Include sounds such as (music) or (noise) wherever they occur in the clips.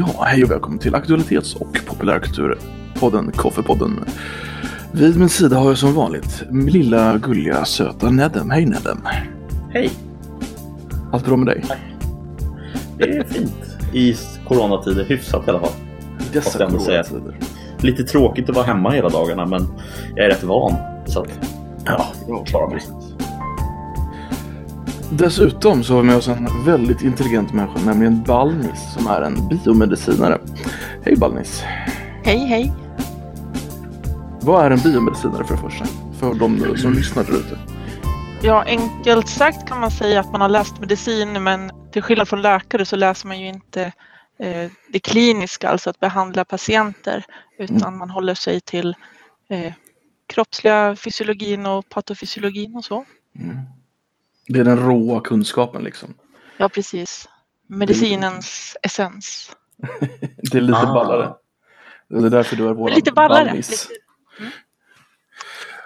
Ja, hej och välkommen till aktualitets och populärkulturpodden Koffepodden. Vid min sida har jag som vanligt min lilla gulliga söta Nedem. Hej Nedem! Hej! Allt bra med dig? Det är fint i coronatider, hyfsat i alla fall. Dessa jag coronatider. Lite tråkigt att vara hemma hela dagarna men jag är rätt van. Så att, ja, Ja, klarar mig. Dessutom så har vi med oss en väldigt intelligent människa, nämligen Balnis som är en biomedicinare. Hej Balnis! Hej hej! Vad är en biomedicinare för det första? För de som lyssnar där ute. Ja, enkelt sagt kan man säga att man har läst medicin men till skillnad från läkare så läser man ju inte eh, det kliniska, alltså att behandla patienter, utan man håller sig till eh, kroppsliga fysiologin och patofysiologin och så. Det är den råa kunskapen liksom. Ja, precis. Medicinens essens. (laughs) Det är lite Ah. ballare. Det är därför du är vår Lite ballare. Lite,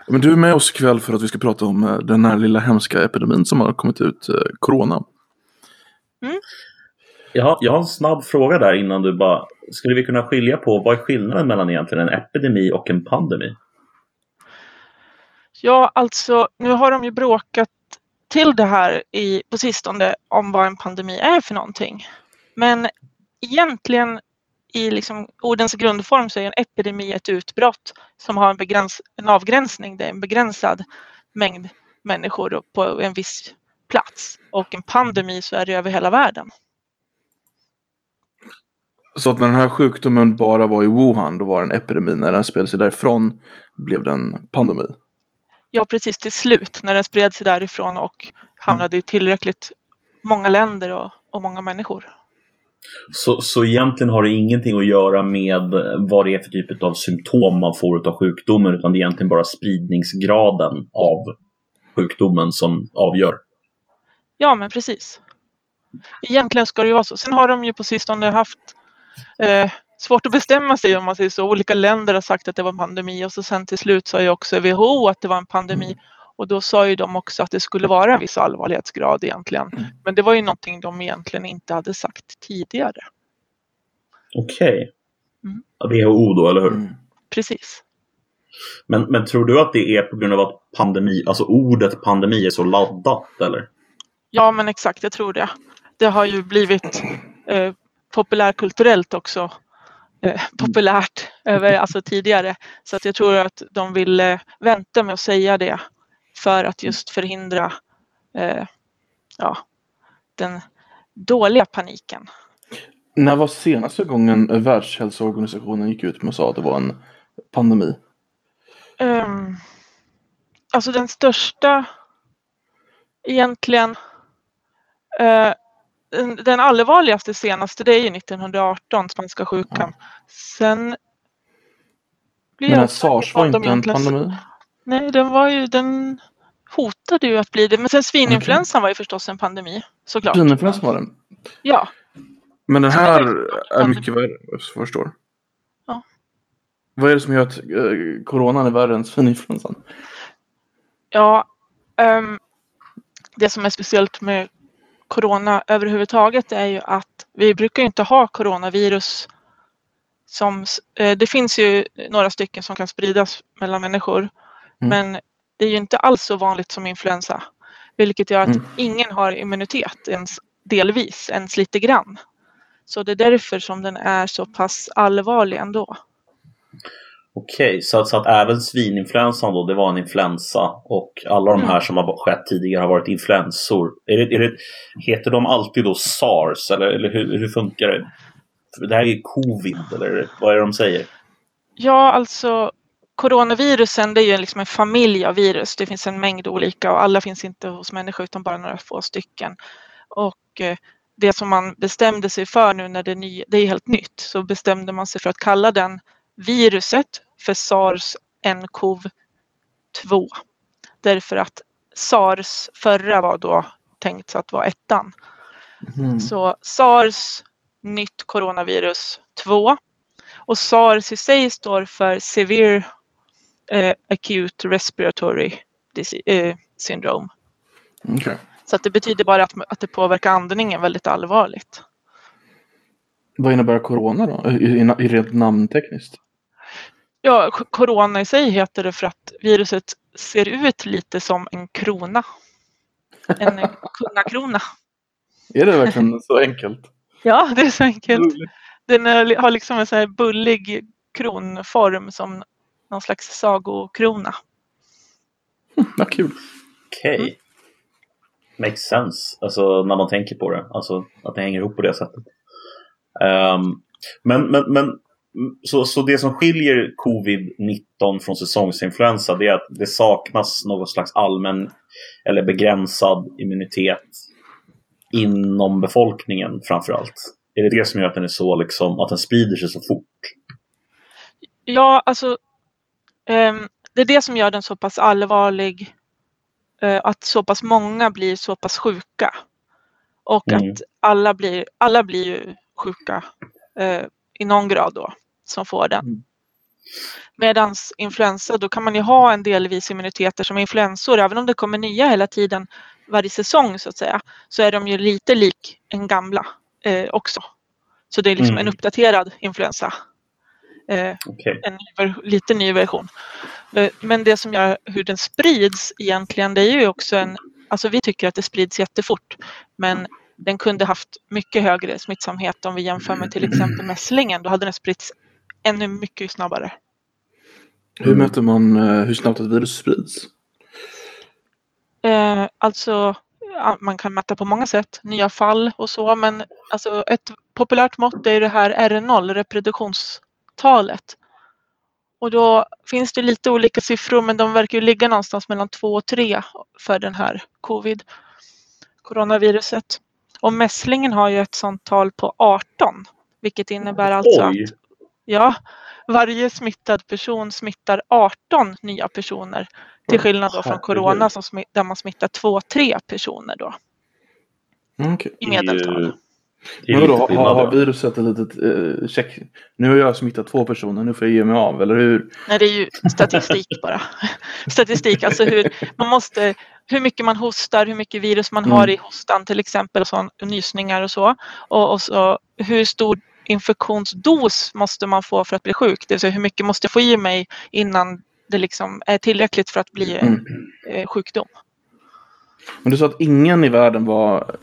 Men du är med oss ikväll för att vi ska prata om eh, den här lilla hemska epidemin som har kommit ut, eh, Corona. jag, har, jag har en snabb fråga där innan du bara... Skulle vi kunna skilja på vad är skillnaden mellan egentligen en epidemi och en pandemi? Ja, alltså nu har de ju bråkat till det här i, på sistone om vad en pandemi är för någonting. Men egentligen i liksom ordens grundform så är en epidemi ett utbrott som har en, begräns, en avgränsning. Det är en begränsad mängd människor på en viss plats. Och en pandemi så är det över hela världen. Så att när den här sjukdomen bara var i Wuhan, då var det en epidemi. När den spelade sig därifrån blev det en pandemi. Ja, precis till slut när den spred sig därifrån och hamnade i tillräckligt många länder och, och många människor. Så, så egentligen har det ingenting att göra med vad det är för typ av symptom man får av sjukdomen utan det är egentligen bara spridningsgraden av sjukdomen som avgör. Ja, men precis. Egentligen ska det ju vara så. Sen har de ju på sistone haft eh, svårt att bestämma sig om man säger så. Olika länder har sagt att det var en pandemi och så sen till slut sa ju också WHO att det var en pandemi. Och då sa ju de också att det skulle vara en viss allvarlighetsgrad egentligen. Men det var ju någonting de egentligen inte hade sagt tidigare. Okej. Mm. Ja, WHO då, eller hur? Mm. Precis. Men, men tror du att det är på grund av att pandemi, alltså ordet pandemi är så laddat eller? Ja, men exakt, jag tror det. Det har ju blivit eh, populärkulturellt också. Eh, populärt över, (laughs) alltså tidigare. Så att jag tror att de vill eh, vänta med att säga det för att just förhindra eh, ja, den dåliga paniken. När var senaste gången Världshälsoorganisationen gick ut med och sa att det var en pandemi? Um, alltså den största egentligen eh, den, allvarligaste senaste det är ju 1918, spanska sjukan. Sen blir Men jag sars var inte en pandemi? Nej, den var ju, den hotade ju att bli det. Men sen svininfluensan var ju förstås en pandemi, såklart. Svininfluensan var den. Ja, Men den här är mycket värre, jag förstår. Ja. Vad är det som gör att eh, coronan är värre än svininfluensan? Ja, ehm, det som är speciellt med corona överhuvudtaget är ju att vi brukar inte ha coronavirus som, eh, det finns ju några stycken som kan spridas mellan människor, Mm. men det är ju inte alls så vanligt som influensa, vilket gör att Mm. ingen har immunitet ens delvis, ens lite grann. Så det är därför som den är så pass allvarlig ändå. Okej, så, att- så att även svininfluensan då, det var en influensa och alla de här Mm. som har skett tidigare har varit influensor. Är det, är det, heter de alltid då SARS eller, eller hur, hur funkar det? Det här är ju covid eller vad är det de säger? Ja, alltså coronavirusen det är ju liksom en familj av virus. Det finns en mängd olika och alla finns inte hos människor utan bara några få stycken. Och eh, det som man bestämde sig för nu när det är, ny, det är helt nytt så bestämde man sig för att kalla den viruset för SARS-NCoV-2. Därför att SARS förra var då tänkt att vara ettan. Mm. Så SARS, nytt coronavirus 2. Och SARS i sig står för Severe eh, Acute Respiratory eh, Syndrome. Okej. Så att det betyder bara att, att det påverkar andningen väldigt allvarligt. Vad innebär corona då? I, i, i rent namntekniskt? Ja, corona i sig heter det för att viruset ser ut lite som en krona. En kungakrona. Är det verkligen så enkelt? Ja, det är så enkelt. Den är, har liksom en sån här bullig kronform som någon slags sagokrona. (laughs) Ja, kul. Okej. Mm. Makes sense. Alltså när man tänker på det. Alltså att det hänger ihop på det sättet. Ehm, men, men, men så, så det som skiljer covid-19 från säsongsinfluensa det är att det saknas någon slags allmän eller begränsad immunitet inom befolkningen framför allt. Är det det som gör att den är så liksom, att den sprider sig så fort? Ja, alltså ehm, det är det som gör den så pass allvarlig. eh, att så pass många blir så pass sjuka. Och Mm. att alla blir, alla blir ju sjuka eh, i någon grad då som får den. Mm. Medans influensa, då kan man ju ha en delvis immuniteter som influensor, även om det kommer nya hela tiden varje säsong så att säga, så är de ju lite lik en gamla eh, också. Så det är liksom Mm. en uppdaterad influensa. Eh, Okej. en ny, lite ny version. Eh, Men det som gör hur den sprids egentligen, det är ju också en, alltså vi tycker att det sprids jättefort, men den kunde haft mycket högre smittsamhet om vi jämför med till exempel mässlingen. Då hade den spridits ännu mycket snabbare. Hur mäter man eh, hur snabbt ett virus sprids? Eh, alltså, man kan mäta på många sätt, nya fall och så, men alltså ett populärt mått är det här R0, reproduktionstalet. Och då finns det lite olika siffror, men de verkar ju ligga någonstans mellan 2 och 3 för den här covid, coronaviruset. Och mässlingen har ju ett sånt tal på 18, vilket innebär alltså Oj! att ja, varje smittad person smittar 18 nya personer. Till skillnad då från corona som där man smittar 2-3 personer då Mm, okej. i medeltal. Men då har, har viruset ett litet eh, check? Nu har jag smittat två personer, nu får jag ge mig av, eller hur? Nej, det är ju statistik bara. (laughs) statistik, alltså hur man måste, hur mycket man hostar, hur mycket virus man Mm. har i hostan till exempel, och så, nysningar och så. Och, och så hur stor infektionsdos måste man få för att bli sjuk? Det vill säga hur mycket måste jag få i mig innan det liksom är tillräckligt för att bli en Mm. eh, sjukdom? Men du sa att ingen i världen var,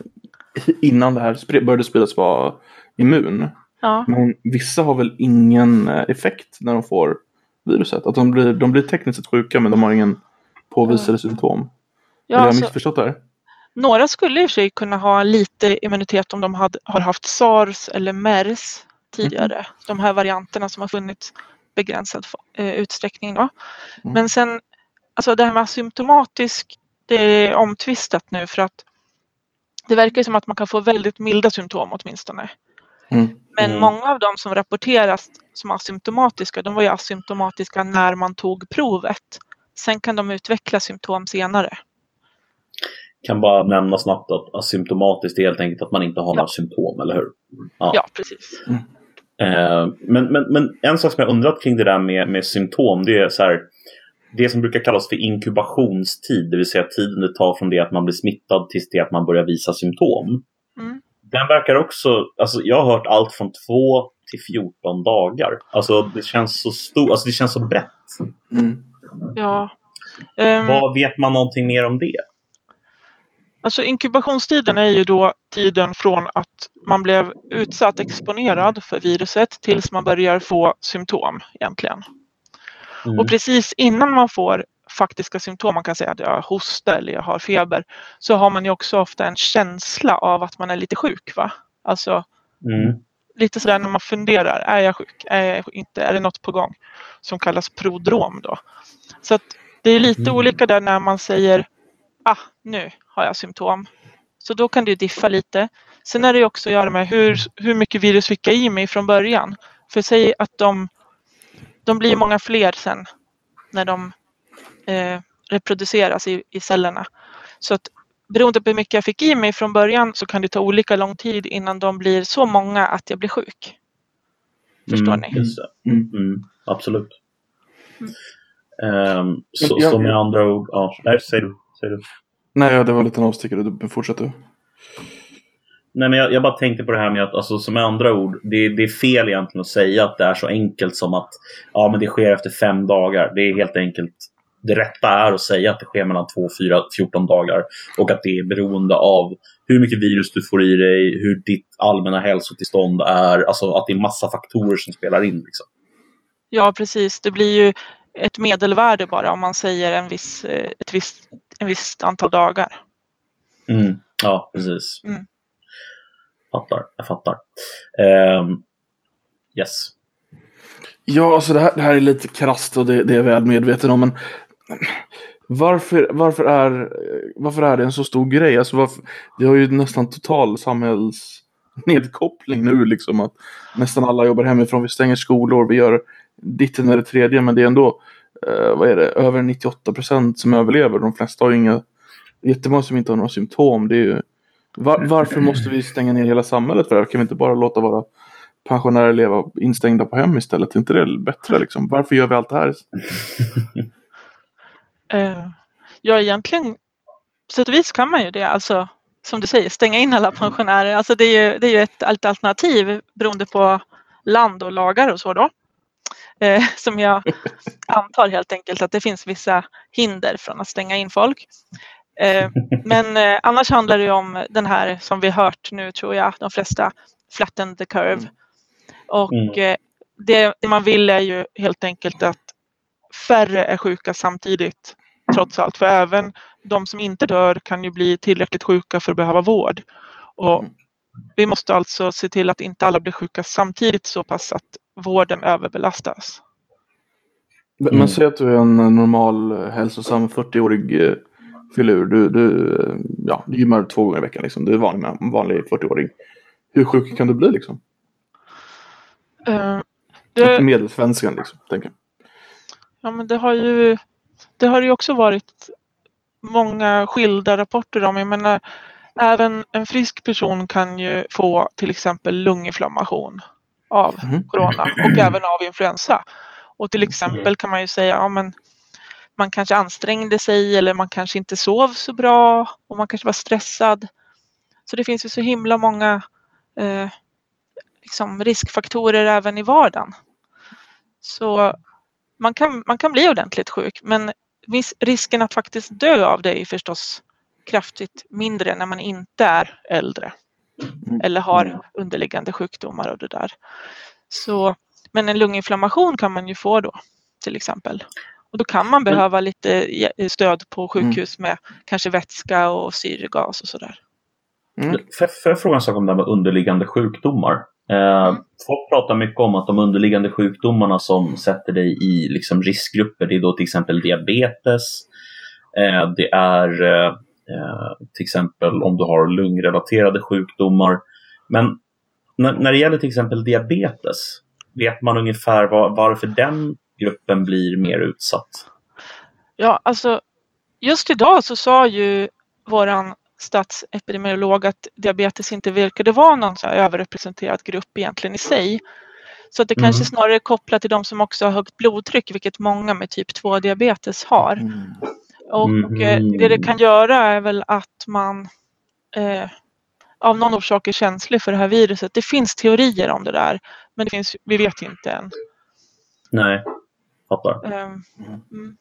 innan det här började spridas, var immun. Ja. Men vissa har väl ingen eh, effekt när de får viruset? Att de blir, de blir tekniskt sett sjuka men de har ingen påvisade symptom. Ja, Eller har jag alltså, missförstått det här? Några skulle i och för sig kunna ha lite immunitet om de hade, har haft sars eller mers tidigare. De här varianterna som har funnits begränsad eh, utsträckning. Då. Mm. Men sen, alltså det här med asymptomatisk, det är omtvistat nu för att det verkar som att man kan få väldigt milda symptom åtminstone. Mm. Men Mm. många av dem som rapporteras som asymptomatiska, de var ju asymptomatiska när man tog provet. Sen kan de utveckla symptom senare. Kan bara nämna snabbt att asymptomatiskt är helt enkelt att man inte har Ja. några symptom, eller hur? Ja. Ja, precis. Eh, men, men, men en sak som jag undrat kring det där med, med symptom, det är så här. Det som brukar kallas för inkubationstid, det vill säga tiden det tar från det att man blir smittad tills det att man börjar visa symptom. Mm. Den verkar också, alltså jag har hört allt från 2 till 14 dagar. Alltså det känns så stort, alltså det känns så brett. Mm. Ja. Ehm, Vad vet man någonting mer om det? Alltså inkubationstiden är ju då tiden från att man blev utsatt, exponerad för viruset tills man börjar få symptom egentligen. Mm. Och precis innan man får faktiska symptom, man kan säga att jag har hosta eller jag har feber, så har man ju också ofta en känsla av att man är lite sjuk. Va? Alltså Mm. lite sådär när man funderar, är jag sjuk? Är jag inte? Är det något på gång? Som kallas prodrom då. Så att det är lite Mm. olika där när man säger, ah, nu har jag symptom. Så då kan det ju diffa lite. Sen är det ju också att göra med hur, hur mycket virus fick jag i mig från början. För säg att de, de blir många fler sen när de eh, reproduceras i, i cellerna. Så att beroende på hur mycket jag fick i mig från början så kan det ta olika lång tid innan de blir så många att jag blir sjuk. Förstår Mm, ni? Just det. Mm. Mm, absolut. Mm. Ehm, så, Ja, så med andra ord, ja, nej, säg du. Säg du. Nej, ja, det var lite en avstickare. Du fortsätter. Nej, men jag, jag, bara tänkte på det här med att, alltså, som andra ord, det, det, är fel egentligen att säga att det är så enkelt som att ja, men det sker efter fem dagar. Det är helt enkelt det rätta är att säga att det sker mellan 2, 4, 14 dagar och att det är beroende av hur mycket virus du får i dig, hur ditt allmänna hälsotillstånd är, alltså att det är massa faktorer som spelar in. Liksom. Ja, precis. Det blir ju ett medelvärde bara om man säger en viss, eh, ett visst, en visst antal dagar. Mm. Ja, precis. Mm. Fattar, jag fattar. Um, yes. Ja, alltså det här, det här är lite krasst och det, det är jag väl medveten om. Men varför, varför, är, varför är det en så stor grej? Alltså varför, det har ju nästan total samhällsnedkoppling nu. Liksom, att nästan alla jobbar hemifrån. Vi stänger skolor, vi gör ditten är det tredje. Men det är ändå eh, vad är det, över 98 procent som överlever. De flesta har inga, jättemånga som inte har några symptom. Det är ju, var, varför måste vi stänga ner hela samhället för det här? Kan vi inte bara låta våra pensionärer leva instängda på hem istället? Är inte det bättre liksom? Varför gör vi allt det här? uh, (laughs) ja, egentligen på sätt och vis kan man ju det. Alltså, som du säger, stänga in alla pensionärer. Alltså, det, är ju, det är ju ett alternativ beroende på land och lagar och så då. Eh, (laughs) som jag (laughs) antar helt enkelt att det finns vissa hinder från att stänga in folk. Eh, (laughs) men eh, annars handlar det om den här som vi hört nu tror jag, de flesta flatten the curve. Och mm. Eh, det, det man vill är ju helt enkelt att färre är sjuka samtidigt trots allt. För även de som inte dör kan ju bli tillräckligt sjuka för att behöva vård. Och vi måste alltså se till att inte alla blir sjuka samtidigt så pass att vården överbelastas. Mm. Men säg att du är en normal hälsosam 40-årig filur. Du, du, ja, du gymmar två gånger i veckan. Liksom. Du är vanlig, vanlig 40-åring. Hur sjuk kan du bli liksom? Uh, det... Medelsvenskan liksom, tänker jag. Ja, men det har ju det har ju också varit många skilda rapporter om. Jag menar, även en frisk person kan ju få till exempel lunginflammation av mm. corona och (clears throat) även av influensa. Och till exempel kan man ju säga, ja men man kanske ansträngde sig eller man kanske inte sov så bra och man kanske var stressad. Så det finns ju så himla många eh, liksom riskfaktorer även i vardagen. Så man kan, man kan bli ordentligt sjuk men risken att faktiskt dö av det är förstås kraftigt mindre när man inte är äldre eller har underliggande sjukdomar och det där. Så, men en lunginflammation kan man ju få då till exempel. Och då kan man behöva lite stöd på sjukhus med kanske vätska och syrgas och sådär. Mm. Får jag fråga en sak om det här med underliggande sjukdomar? Eh, mm. Folk pratar mycket om att de underliggande sjukdomarna som sätter dig i liksom riskgrupper, det är då till exempel diabetes, eh, det är eh, till exempel om du har lungrelaterade sjukdomar. Men när, det gäller till exempel diabetes, vet man ungefär varför den gruppen blir mer utsatt? Ja, alltså just idag så sa ju våran statsepidemiolog att diabetes inte verkade vara någon så överrepresenterad grupp egentligen i sig. Så att det mm. kanske snarare är kopplat till de som också har högt blodtryck, vilket många med typ 2 diabetes har. Mm. Och mm. det det kan göra är väl att man eh, av någon orsak är känslig för det här viruset. Det finns teorier om det där, men det finns, vi vet inte än. Nej, fattar. Eh, mm.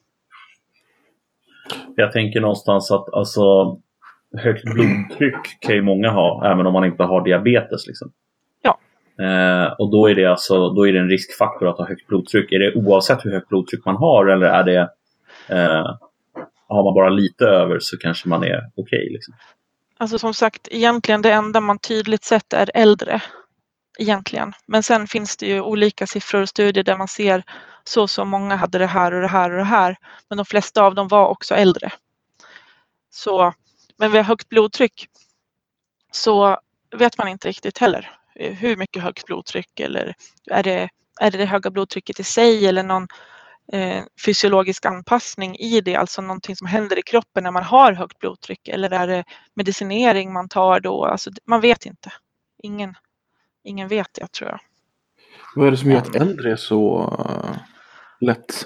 Jag tänker någonstans att alltså, högt blodtryck kan ju många ha, även om man inte har diabetes. Liksom. Ja. Eh, och då är, det alltså, då är det en riskfaktor att ha högt blodtryck. Är det oavsett hur högt blodtryck man har eller är det eh, har man bara lite över så kanske man är okej? Okay, liksom. Alltså som sagt, egentligen det enda man tydligt sett är äldre. Egentligen. Men sen finns det ju olika siffror och studier där man ser så så många hade det här och det här och det här. Men de flesta av dem var också äldre. Så men vid högt blodtryck så vet man inte riktigt heller eh, hur mycket högt blodtryck eller är det, är det det höga blodtrycket i sig eller någon eh, fysiologisk anpassning i det, alltså någonting som händer i kroppen när man har högt blodtryck eller är det medicinering man tar då? Alltså, man vet inte. Ingen, ingen vet det tror jag. Vad är det som gör att äldre är så uh, lätt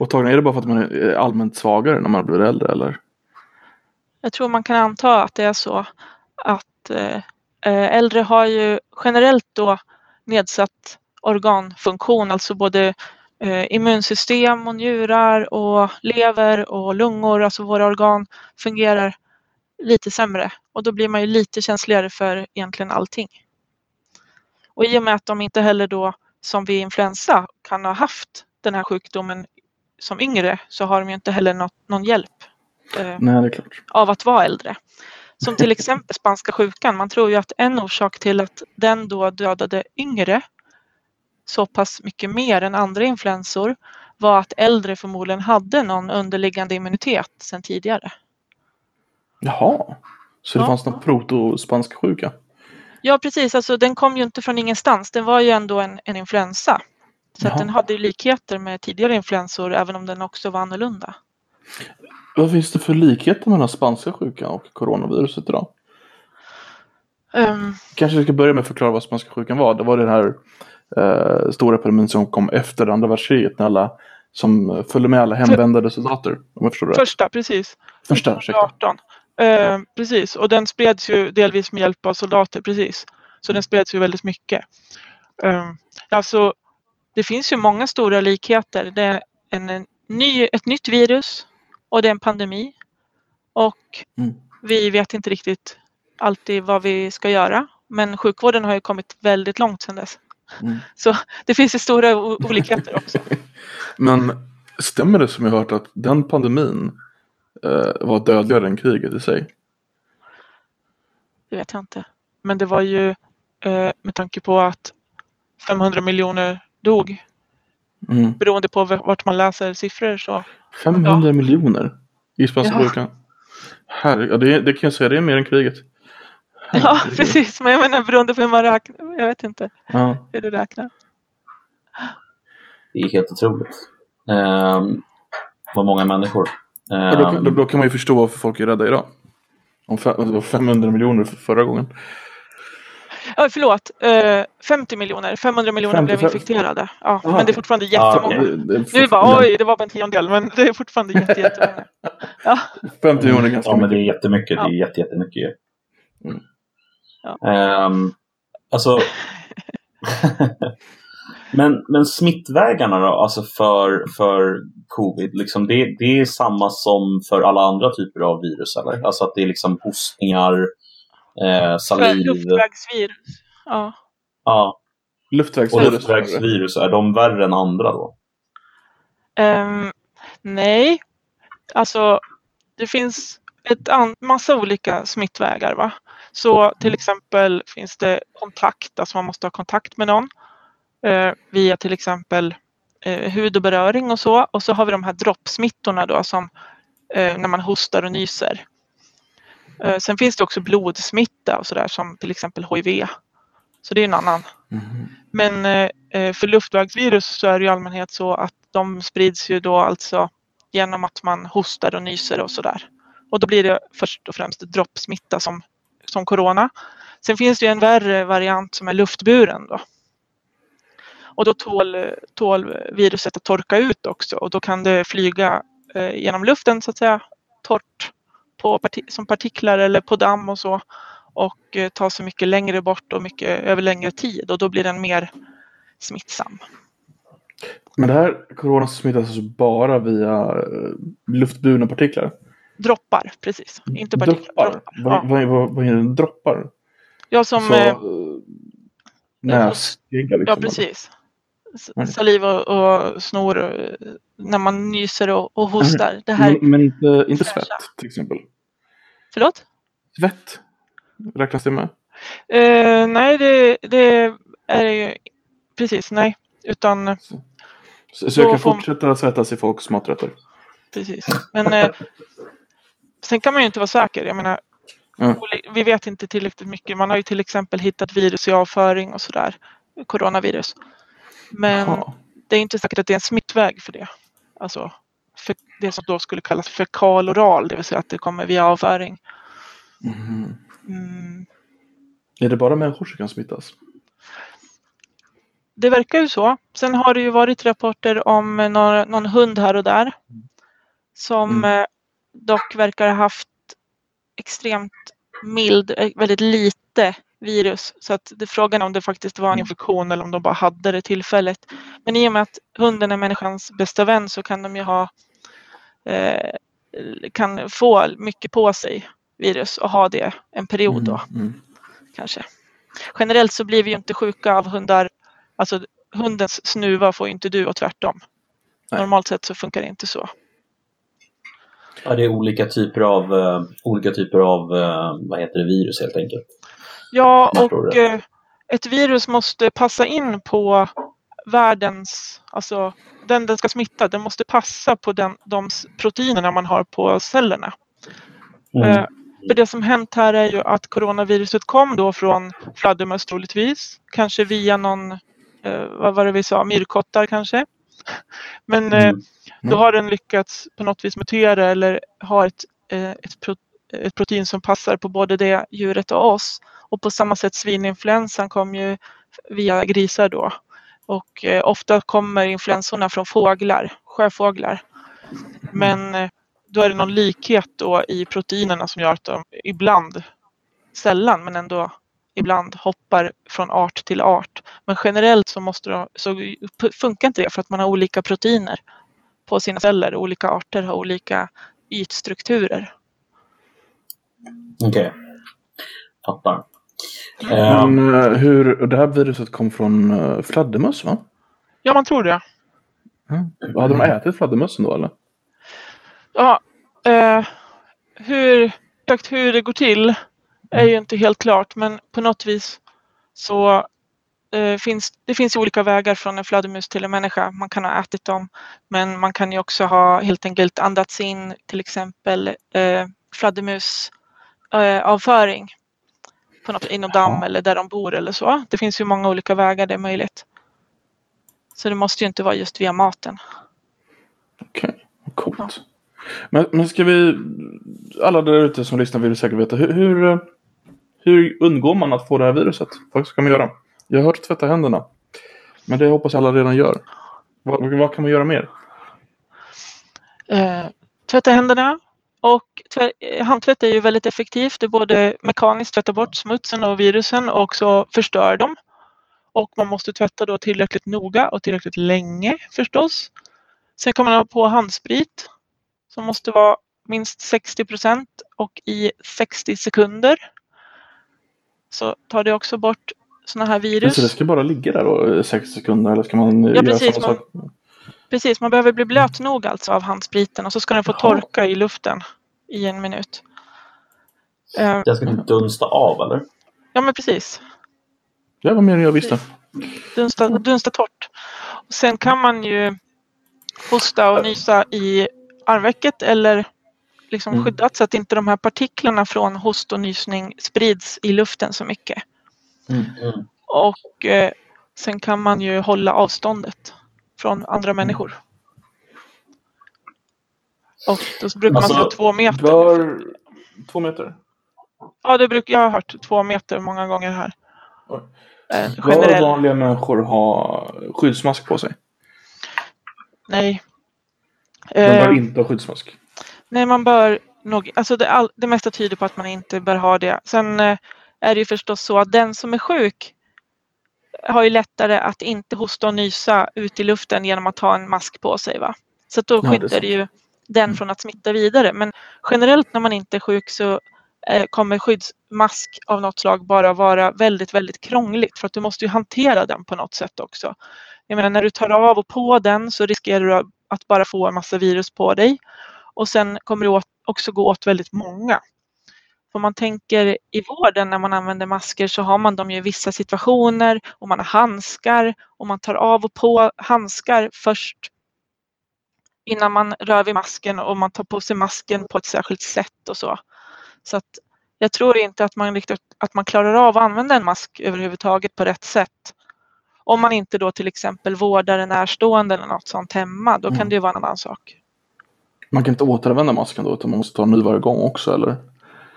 åtagna? Är det bara för att man är allmänt svagare när man blir äldre eller? Jag tror man kan anta att det är så att eh, Eh, äldre har ju generellt då nedsatt organfunktion, alltså både eh, immunsystem och njurar och lever och lungor, alltså våra organ fungerar lite sämre och då blir man ju lite känsligare för egentligen allting. Och i och med att de inte heller då som vid influensa kan ha haft den här sjukdomen som yngre så har de ju inte heller något, någon hjälp eh, Nej, av att vara äldre. Som till exempel spanska sjukan. Man tror ju att en orsak till att den då dödade yngre så pass mycket mer än andra influensor var att äldre förmodligen hade någon underliggande immunitet sedan tidigare. Jaha. Så det Ja. fanns någon proto-spanska sjuka? Ja precis, alltså den kom ju inte från ingenstans. Den var ju ändå en, en influensa. Så den hade likheter med tidigare influensor även om den också var annorlunda. Vad finns det för likheter mellan spanska sjukan och coronaviruset idag? Ehm, Kanske vi ska börja med att förklara vad spanska sjukan var. Det var den här eh, stora epidemin som kom efter andra världskriget när alla som följde med alla hemvändande soldater. Om jag förstår rätt. första, precis. Första, ursäkta. 18. Eh, precis, och den spreds ju delvis med hjälp av soldater, precis. Så den spreds ju väldigt mycket. Eh, alltså, det finns ju många stora likheter. Det är en, en ny, ett nytt virus och det är en pandemi. Och Mm. vi vet inte riktigt alltid vad vi ska göra. Men sjukvården har ju kommit väldigt långt sedan dess. Mm. (laughs) Så det finns ju stora olikheter också. (laughs) Men stämmer det som jag hört att den pandemin eh, var dödligare än kriget i sig? Det vet jag inte. Men det var ju eh, med tanke på att 500 miljoner dog Mm. beroende på vart man läser siffror så 500 miljoner i spanska Ja. Herre, ja, det, det kan jag säga, det är mer än kriget. Ja precis men jag menar beroende på hur man räknar jag vet inte Ja. hur du räknar Det är helt otroligt. Um, vad många människor. Och då, kan- då, då kan man ju förstå varför folk är rädda idag. Om fe- det var 500 miljoner för förra gången. ja, förlåt eh, 50 miljoner 500 miljoner blev 55. infekterade ja, Aha. men det är fortfarande Ja, jättemånga okej. Det, det, nu är det bara oj det var bara en tiondel men det är fortfarande jätte, jättemånga ja, 50 miljoner är ganska Ja, men det mycket. är jättemycket. Ja. Det är jätte, jättemycket. Mm. Ja. Ehm, alltså... (laughs) men, men smittvägarna då, alltså för, för covid, liksom det, det är samma som för alla andra typer av virus eller? Alltså att det är liksom hostningar, eh, saliv, luftvägsvirus ja. ja, och Luftvägsvirus. luftvägsvirus, är de värre än andra då? Ehm, nej, alltså det finns ett an- massa olika smittvägar. Va? Så till exempel finns det kontakt, alltså man måste ha kontakt med någon eh, via till exempel eh, hud och beröring och så. Och så har vi de här droppsmittorna då som eh, när man hostar och nyser. Eh, sen finns det också blodsmitta och sådär som till exempel HIV. Så det är en annan Mhm. men eh, för luftvägsvirus så är det i allmänhet så att de sprids ju då alltså genom att man hostar och nyser och sådär. Och då blir det först och främst droppsmitta som, som corona. Sen finns det ju en värre variant som är luftburen då. Och då tål, tål viruset att torka ut också och då kan det flyga eh, genom luften så att säga torrt på parti- som partiklar eller på damm och så och eh, ta sig mycket längre bort och mycket över längre tid och då blir den mer smittsam. Men det här corona smittas alltså bara via eh, luftburna partiklar? Droppar, precis. Inte partiklar. Droppar? Vad, Ja. vad, vad, vad är det? Droppar? Ja, som, Så, eh, eh, näsgegga liksom? ja precis. Saliv och, och snor eh, när man nyser och, och hostar. Det här, Men, men inte, inte svett till exempel? förlåt? Svett? Räknas det med? Eh, nej, det, det är ju precis, nej. Utan Så, så jag kan får- fortsätta svettas i folks maträtter? precis. Men eh, (laughs) sen kan man ju inte vara säker. Jag menar, oli- vi vet inte tillräckligt mycket. Man har ju till exempel hittat virus i avföring och sådär. Coronavirus. Men Jaha. det är inte säkert att det är en smittväg för det. Alltså för det som då skulle kallas fekal-oral, det vill säga att det kommer via avföring. Mhm. Mm, Är det bara människor som kan smittas? det verkar ju så. Sen har det ju varit rapporter om eh, några, någon hund här och där. Som Mm. Dock verkar ha haft extremt mild, eh, väldigt lite virus. Så att det är frågan om det faktiskt var en infektion eller om de bara hade det tillfälligt. Men i och med att hunden är människans bästa vän så kan de ju ha eh, kan få mycket på sig virus och ha det en period då Mm, mm. kanske. Generellt så blir vi ju inte sjuka av hundar. Alltså hundens snuva får ju inte du och tvärtom. Nej. Normalt sett så funkar det inte så. Ja, det är olika typer av, eh, olika typer av eh, vad heter det, virus helt enkelt. Ja, och eh, ett virus måste passa in på världens, alltså den den ska smitta, den måste passa på den, de proteinerna man har på cellerna. Mm. För det som hänt här är ju att coronaviruset kom då från fladdermöss troligtvis. Kanske via någon, vad var det vi sa, myrkottar kanske. Men eh, Mm. då har den lyckats på något vis mutera eller ha ett, eh, ett, pro, ett protein som passar på både det djuret och oss. Och på samma sätt svininfluensan kom ju via grisar då. Och eh, ofta kommer influensorna från fåglar, sjöfåglar. Men eh, då är det någon likhet då i proteinerna som gör att de ibland, sällan men ändå ibland hoppar från art till art. Men generellt så, måste de, så funkar inte det för att man har olika proteiner på sina celler. Olika arter har olika ytstrukturer. Okej. Fattar. Eh, Men eh, hur, det här viruset kom från uh, fladdermöss va? Ja, man tror det. Mm. Hade de ätit fladdermössen då eller? Ja, eh, hur, exakt hur det går till är ju inte helt klart men på något vis så eh, finns det finns olika vägar från en fladdermus till en människa. Man kan ha ätit dem men man kan ju också ha helt enkelt andats in till exempel eh, fladdermus eh, avföring på något, i något damm Ja. eller där de bor eller så. Det finns ju många olika vägar det är möjligt. Så det måste ju inte vara just via maten. Okej, coolt. Men, men ska vi, alla där ute som lyssnar vill säkert veta, hur, hur, hur undgår man att få det här viruset? Vad ska man göra? Jag har hört tvätta händerna. Men det hoppas jag alla redan gör. Vad, vad kan man göra mer? Eh, tvätta händerna. Och eh, handtvätt är ju väldigt effektivt. Det både mekaniskt tvättar bort smutsen och virusen och också förstör dem. Och man måste tvätta då tillräckligt noga och tillräckligt länge förstås. Sen kan man ha på handsprit som måste vara minst 60 procent och i 60 sekunder. Så tar det också bort sådana här virus. Så det ska bara ligga där då i sex sekunder eller ska man eh, Ja, göra precis, samma man- sak? Precis, man behöver bli blöt nog alltså av handspriten och så ska den få Jaha. torka i luften i en minut. Eh, Jag ska typ dunsta av eller? Ja men precis. Var mer än jag visste. Dunsta, dunsta torrt. Och sen kan man ju hosta och nysa i armvecket eller liksom Mm. skyddat så att inte de här partiklarna från host och nysning sprids i luften så mycket. Mm. Och eh, sen kan man ju hålla avståndet från andra människor. Och då brukar Alltså, man säga två meter. Bör... Två meter? Ja, det brukar jag har hört två meter många gånger här. Oj. Eh, Bör vanliga människor ha skyddsmask på sig? Nej. De Eh, bör inte ha skyddsmask. Nej, man bör nog, alltså det, all, det mesta tyder på att man inte bör ha det. Sen eh, är det ju förstås så att den som är sjuk har ju lättare att inte hosta och nysa ut i luften genom att ha en mask på sig. Va? Så då skyddar sant. det ju den från att smitta vidare. Men generellt när man inte är sjuk så eh, kommer skyddsmask av något slag bara vara väldigt, väldigt krångligt för att du måste ju hantera den på något sätt också. Jag menar när du tar av och på den så riskerar du att bara få en massa virus på dig och sen kommer det åt, också gå åt väldigt många. Om man tänker i vården när man använder masker så har man dem ju i vissa situationer och man har handskar och man tar av och på handskar först innan man rör vid masken och man tar på sig masken på ett särskilt sätt och så. Så att jag tror inte att man, riktigt, att man klarar av att använda en mask överhuvudtaget på rätt sätt. Om man inte då till exempel vårdar en närstående eller något sånt hemma, då kan Mm. det ju vara en annan sak. Man kan inte återanvända masken då utan man måste ta en ny varje gång också eller?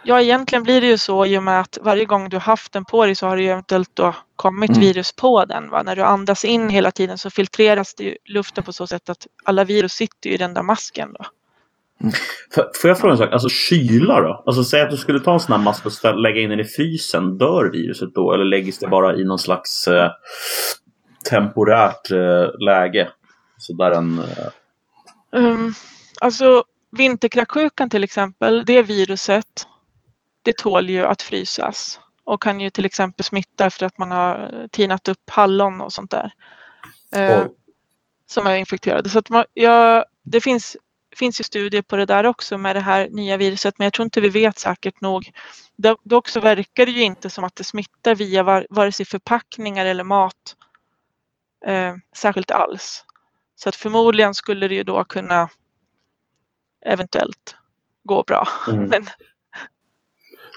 Ja, egentligen blir det ju så i och med att varje gång du har haft den på dig så har det ju eventuellt då kommit Mm. virus på den. Va? När du andas in hela tiden så filtreras det ju luften på så sätt att alla virus sitter i den där masken. Då. Mm. Får jag fråga en sak? Alltså kyla då? Alltså säg att du skulle ta en sån här mask och lägga in den i frysen. Dör viruset då? Eller läggs det bara i någon slags eh, temporärt eh, läge? Så där en... Eh... Um, alltså vinterkräksjukan till exempel, det viruset, det tål ju att frysas och kan ju till exempel smitta efter att man har tinat upp hallon och sånt där. Eh, som är infekterade. Så att man, ja, det finns, finns ju studier på det där också med det här nya viruset men jag tror inte vi vet säkert nog. Dock så verkar det ju inte som att det smittar via var, vare sig förpackningar eller mat eh, särskilt alls. Så att förmodligen skulle det ju då kunna eventuellt gå bra. Mm. (laughs) Men...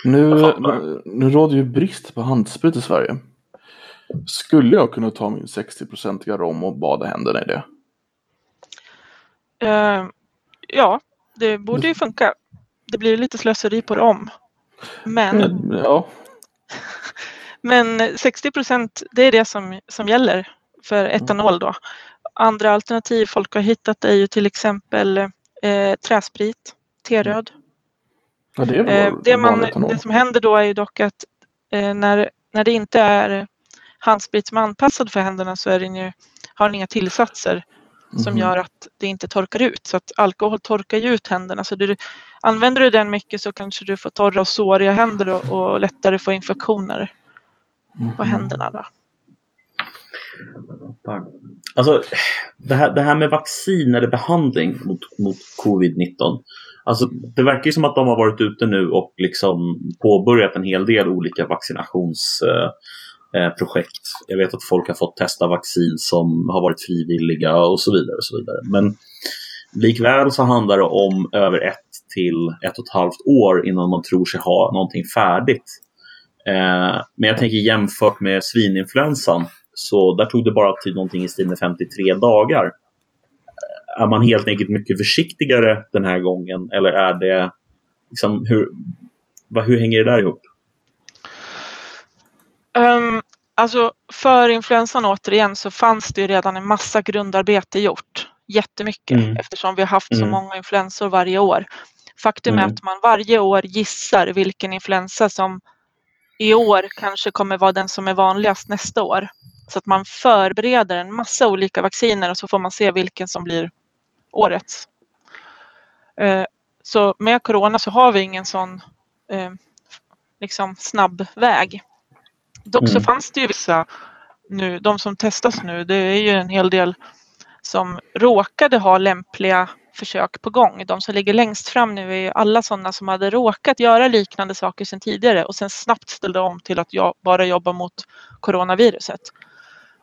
Nu, nu, råder ju brist på handsprit i Sverige. Skulle jag kunna ta min 60-procentiga rom och bada händerna i det? Uh, ja, det borde ju funka. Det blir lite slöseri på rom. Men, mm, ja. (laughs) men 60 procent, det är det som, som gäller för etanol då. Andra alternativ folk har hittat är ju till exempel eh, träsprit, T-röd. Ja, det, eh, det, man, det som händer då är ju dock att eh, när, när det inte är handsprit som är anpassad för händerna så är den ju, har den inga tillsatser som mm. gör att det inte torkar ut. Så att alkohol torkar ju ut händerna. Så du, använder du den mycket så kanske du får torra och såriga händer och, och lättare få infektioner mm. på mhm. händerna. Då. Alltså, det här, det här med vaccin eller behandling mot, mot covid-19. Alltså, det verkar ju som att de har varit ute nu och liksom påbörjat en hel del olika vaccinationsprojekt. Eh, eh Jag vet att folk har fått testa vaccin som har varit frivilliga och så vidare. Och så vidare. Men likväl så handlar det om över ett till ett och ett halvt år innan man tror sig ha någonting färdigt. Eh, men jag tänker jämfört med svininfluensan så där tog det bara tid någonting i stil med 53 dagar. Är man helt enkelt mycket försiktigare den här gången eller är det liksom, hur, vad, hur hänger det där ihop? Um, alltså för influensan återigen så fanns det redan en massa grundarbete gjort. Jättemycket mm. eftersom vi har haft mm. så många influensor varje år. Faktum mm. är att man varje år gissar vilken influensa som i år kanske kommer vara den som är vanligast nästa år. Så att man förbereder en massa olika vacciner och så får man se vilken som blir årets. Eh, så med corona så har vi ingen sån eh, liksom snabb väg. Dock så mm. fanns det ju vissa nu, de som testas nu, det är ju en hel del som råkade ha lämpliga försök på gång. De som ligger längst fram nu är alla sådana som hade råkat göra liknande saker sedan tidigare och sen snabbt ställde om till att bara jobba mot coronaviruset.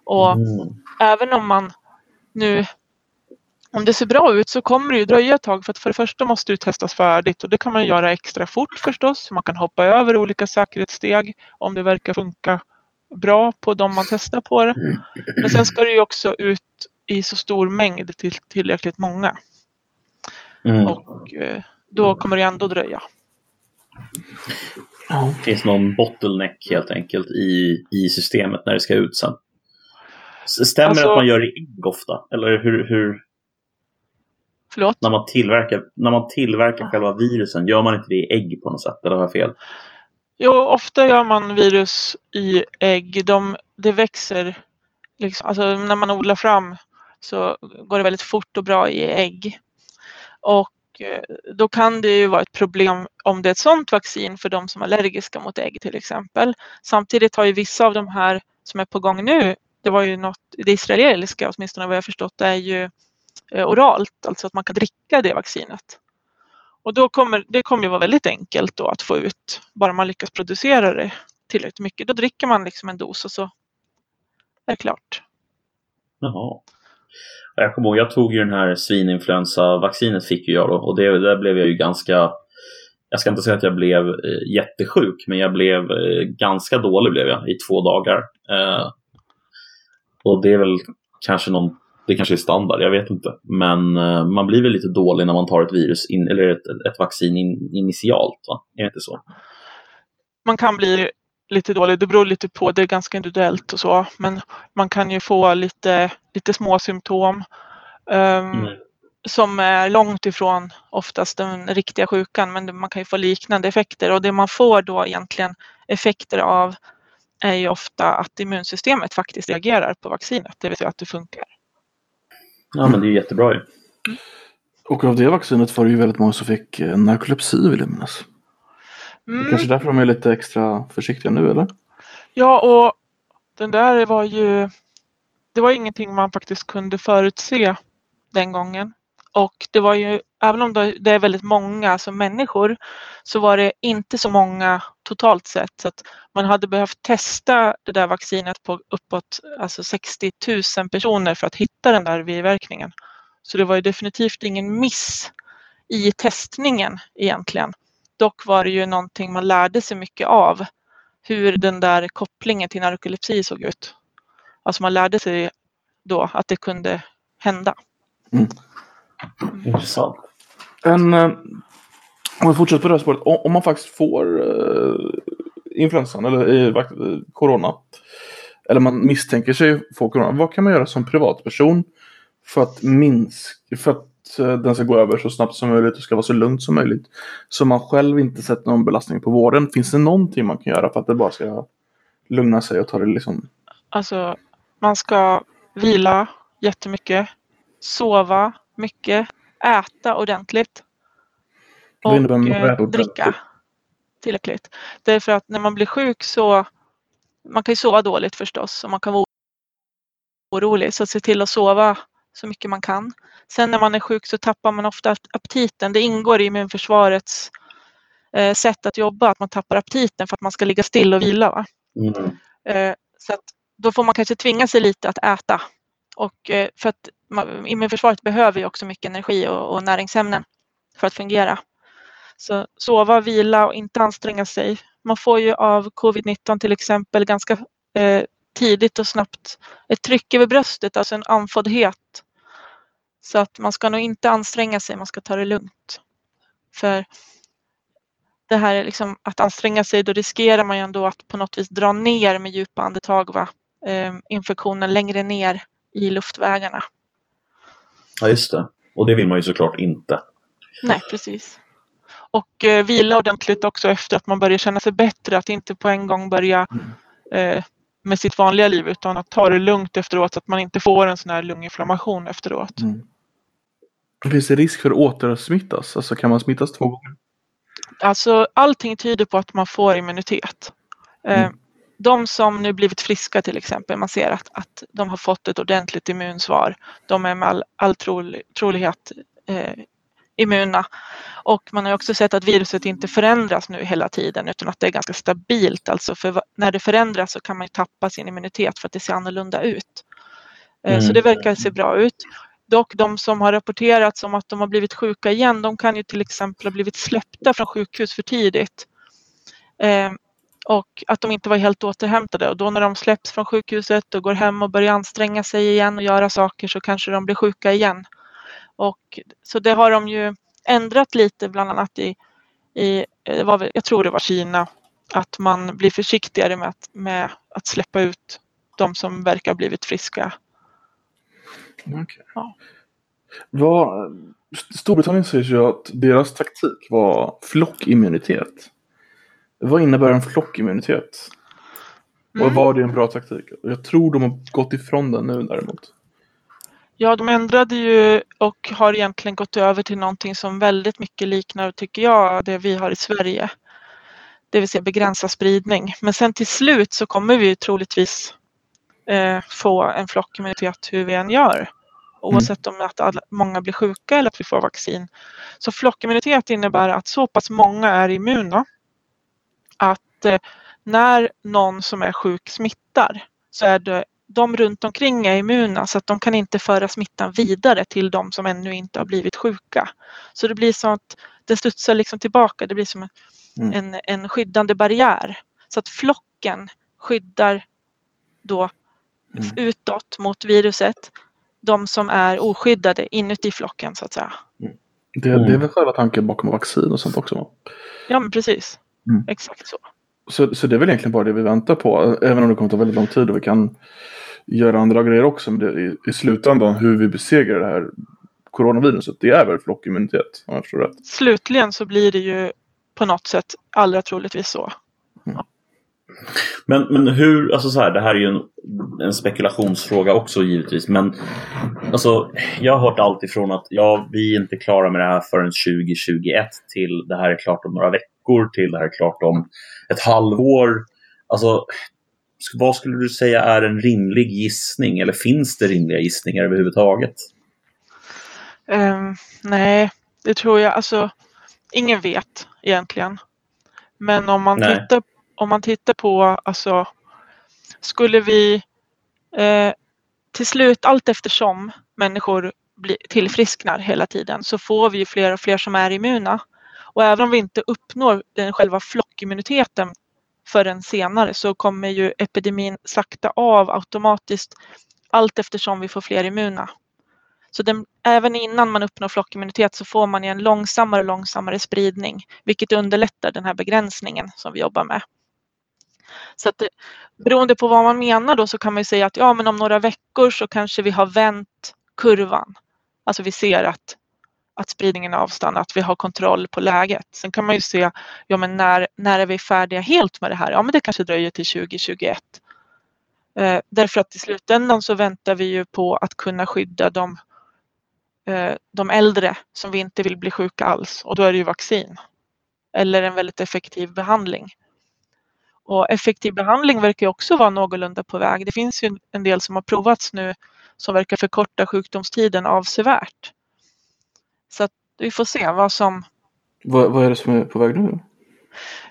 Och mm. även om man nu om det ser bra ut så kommer det ju dröja ett tag för att för det första måste det testas färdigt och det kan man göra extra fort förstås. Man kan hoppa över olika säkerhetssteg om det verkar funka bra på de man testar på det. Men sen ska det ju också ut i så stor mängd till tillräckligt många. Mm. Och eh, då kommer det ändå dröja. Det finns någon bottleneck helt enkelt i, i systemet när det ska ut sen. Stämmer alltså, att man gör ägg ofta? Eller hur, hur... Förlåt? När man tillverkar, när man tillverkar själva virusen, gör man inte det i ägg på något sätt? Eller har jag fel? Jo, ofta gör man virus i ägg. De, det växer, liksom, alltså när man odlar fram så går det väldigt fort och bra i ägg. Och eh, då kan det ju vara ett problem om det är ett sådant vaccin för de som är allergiska mot ägg till exempel. Samtidigt har ju vissa av de här som är på gång nu det var ju något, det israeliska åtminstone vad jag förstått är ju eh, oralt, alltså att man kan dricka det vaccinet. Och då kommer det kommer ju vara väldigt enkelt då att få ut, bara man lyckas producera det tillräckligt mycket. Då dricker man liksom en dos och så är det klart. Jaha. Jag kommer ihåg, jag tog ju den här svininfluensavaccinet fick ju jag då och det, där blev jag ju ganska jag ska inte säga att jag blev eh, jättesjuk, men jag blev eh, ganska dålig blev jag i två dagar. Eh, och det är väl kanske någon, det kanske är standard, jag vet inte. Men uh, man blir väl lite dålig när man tar ett virus in, eller ett, ett vaccin in, initialt, va? Är det inte så? Man kan bli lite dålig, det beror lite på, det är ganska individuellt och så. Men man kan ju få lite, lite små symptom. Um, mm. som är långt ifrån oftast den riktiga sjukan men man kan ju få liknande effekter och det man får då egentligen effekter av är ju ofta att immunsystemet faktiskt reagerar på vaccinet, det vill säga att det funkar. Ja men det är jättebra ju. Och av det vaccinet var det ju väldigt många som fick eh, narkolepsi vill jag minnas. Mm. Kanske därför de är lite extra försiktiga nu eller? Ja och den där var ju det var ingenting man faktiskt kunde förutse den gången. Och det var ju, även om det är väldigt många som människor, så var det inte så många totalt sett. Så att man hade behövt testa det där vaccinet på uppåt alltså 60 000 personer för att hitta den där biverkningen. Så det var ju definitivt ingen miss i testningen egentligen. Dock var det ju någonting man lärde sig mycket av, hur den där kopplingen till narkolepsi såg ut. Alltså man lärde sig då att det kunde hända. Mm. Intressant. En, eh, om vi fortsätter på det här spåret. Om man faktiskt får uh, influensan eller uh, corona. Eller man misstänker sig få corona. Vad kan man göra som privatperson för att minska, för att den ska gå över så snabbt som möjligt och ska vara så lugnt som möjligt. Så man själv inte sätter någon belastning på vården. Finns det någonting man kan göra för att det bara ska lugna sig och ta det liksom? Alltså, man ska vila jättemycket, sova mycket, äta ordentligt och eh, dricka tillräckligt. Därför att när man blir sjuk så man kan ju sova dåligt förstås och man kan vara orolig så se till att sova så mycket man kan. Sen när man är sjuk så tappar man ofta aptiten. Det ingår i immunförsvarets eh, sätt att jobba att man tappar aptiten för att man ska ligga still och vila. Mm. Eh, så att då får man kanske tvinga sig lite att äta. Och eh, för att immunförsvaret behöver ju också mycket energi och, och näringsämnen för att fungera. Så sova, vila och inte anstränga sig. Man får ju av covid-19 till exempel ganska eh, tidigt och snabbt ett tryck över bröstet, alltså en andfåddhet. Så att man ska nog inte anstränga sig, man ska ta det lugnt. För det här är liksom att anstränga sig, då riskerar man ju ändå att på något vis dra ner med djupa andetag va? Eh, infektionen längre ner i luftvägarna. Ja, just det. Och det vill man ju såklart inte. Nej, precis. Och eh, vila ordentligt också efter att man börjar känna sig bättre. Att inte på en gång börja eh, med sitt vanliga liv utan att ta det lugnt efteråt så att man inte får en sån här lunginflammation efteråt. Mm. Finns det risk för att återsmittas? Alltså kan man smittas två gånger? Alltså allting tyder på att man får immunitet. Eh, mm de som nu blivit friska till exempel, man ser att, att de har fått ett ordentligt immunsvar. De är med all, all trolig, trolighet eh, immuna. Och man har också sett att viruset inte förändras nu hela tiden utan att det är ganska stabilt. Alltså för när det förändras så kan man tappa sin immunitet för att det ser annorlunda ut. Eh, mm. Så det verkar se bra ut. Dock de som har rapporterats om att de har blivit sjuka igen, de kan ju till exempel ha blivit släppta från sjukhus för tidigt. Eh, och att de inte var helt återhämtade och då när de släpps från sjukhuset och går hem och börjar anstränga sig igen och göra saker så kanske de blir sjuka igen. Och, så det har de ju ändrat lite bland annat i, i var, jag tror det var Kina, att man blir försiktigare med att, med att släppa ut de som verkar ha blivit friska. Okay. Ja. Vad, Storbritannien säger ju att deras taktik var flockimmunitet. Vad innebär en flockimmunitet? Mm. Och var det en bra taktik? Jag tror de har gått ifrån den nu däremot. Ja, de ändrade ju och har egentligen gått över till någonting som väldigt mycket liknar, tycker jag, det vi har i Sverige. Det vill säga begränsa spridning. Men sen till slut så kommer vi troligtvis eh, få en flockimmunitet hur vi än gör. Oavsett mm. om att alla, många blir sjuka eller att vi får vaccin. Så flockimmunitet innebär att så pass många är immuna att eh, när någon som är sjuk smittar så är det de runt omkring är immuna så att de kan inte föra smittan vidare till de som ännu inte har blivit sjuka. Så det blir så att det studsar liksom tillbaka, det blir som mm. en, en skyddande barriär. Så att flocken skyddar då mm. utåt mot viruset de som är oskyddade inuti flocken så att säga. Mm. Det, det, är väl mm. själva tanken bakom vaccin och sånt också? Ja men precis. Mm. Exakt så. så. Så det är väl egentligen bara det vi väntar på. Även om det kommer ta väldigt lång tid och vi kan göra andra grejer också. Men det i, i slutändan hur vi besegrar det här coronaviruset. Det är väl flockimmunitet om jag förstår rätt. Slutligen så blir det ju på något sätt allra troligtvis så. Men, men hur, alltså så här, det här är ju en, en spekulationsfråga också givetvis. Men alltså, jag har hört allt ifrån att ja, vi är inte klara med det här förrän 2021 till det här är klart om några veckor till det här är klart om ett halvår. Alltså, vad skulle du säga är en rimlig gissning? Eller finns det rimliga gissningar överhuvudtaget? Um, nej, det tror jag. Alltså, ingen vet egentligen. Men om man Nej. tittar om man tittar på, alltså, skulle vi eh, till slut, allt eftersom människor tillfrisknar hela tiden, så får vi fler och fler som är immuna. Och även om vi inte uppnår den själva flockimmuniteten förrän senare så kommer ju epidemin sakta av automatiskt allt eftersom vi får fler immuna. Så den, även innan man uppnår flockimmunitet så får man ju en långsammare och långsammare spridning, vilket underlättar den här begränsningen som vi jobbar med. Så att det, beroende på vad man menar då så kan man ju säga att ja, men om några veckor så kanske vi har vänt kurvan. Alltså vi ser att, att spridningen avstannar, att vi har kontroll på läget. Sen kan man ju se, ja men när, när är vi färdiga helt med det här? Ja men det kanske dröjer till 2021. Eh, därför att i slutändan så väntar vi ju på att kunna skydda de, eh, de äldre som vi inte vill bli sjuka alls och då är det ju vaccin. Eller en väldigt effektiv behandling. Och effektiv behandling verkar ju också vara någorlunda på väg. Det finns ju en del som har provats nu som verkar förkorta sjukdomstiden avsevärt. Så att vi får se vad som... Vad, vad är det som är på väg nu?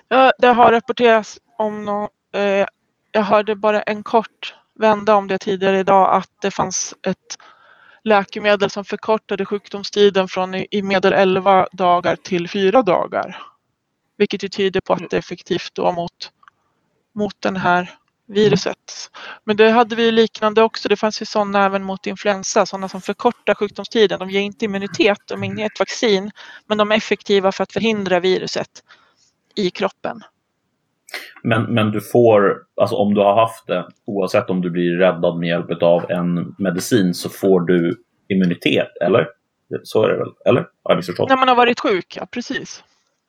Ja, det har rapporterats om nå eh, Jag hörde bara en kort vända om det tidigare idag att det fanns ett läkemedel som förkortade sjukdomstiden från i, i medel 11 dagar till 4 dagar. Vilket ju tyder på att det är effektivt då mot, mot den här viruset. Men det hade vi liknande också. Det fanns ju sådana även mot influensa, sådana som förkortar sjukdomstiden. De ger inte immunitet, de är inget vaccin, men de är effektiva för att förhindra viruset i kroppen. Men, men du får, alltså om du har haft det, oavsett om du blir räddad med hjälp av en medicin, så får du immunitet, eller? Så är det väl? Eller? Har jag missförstått? När man har varit sjuk, ja precis.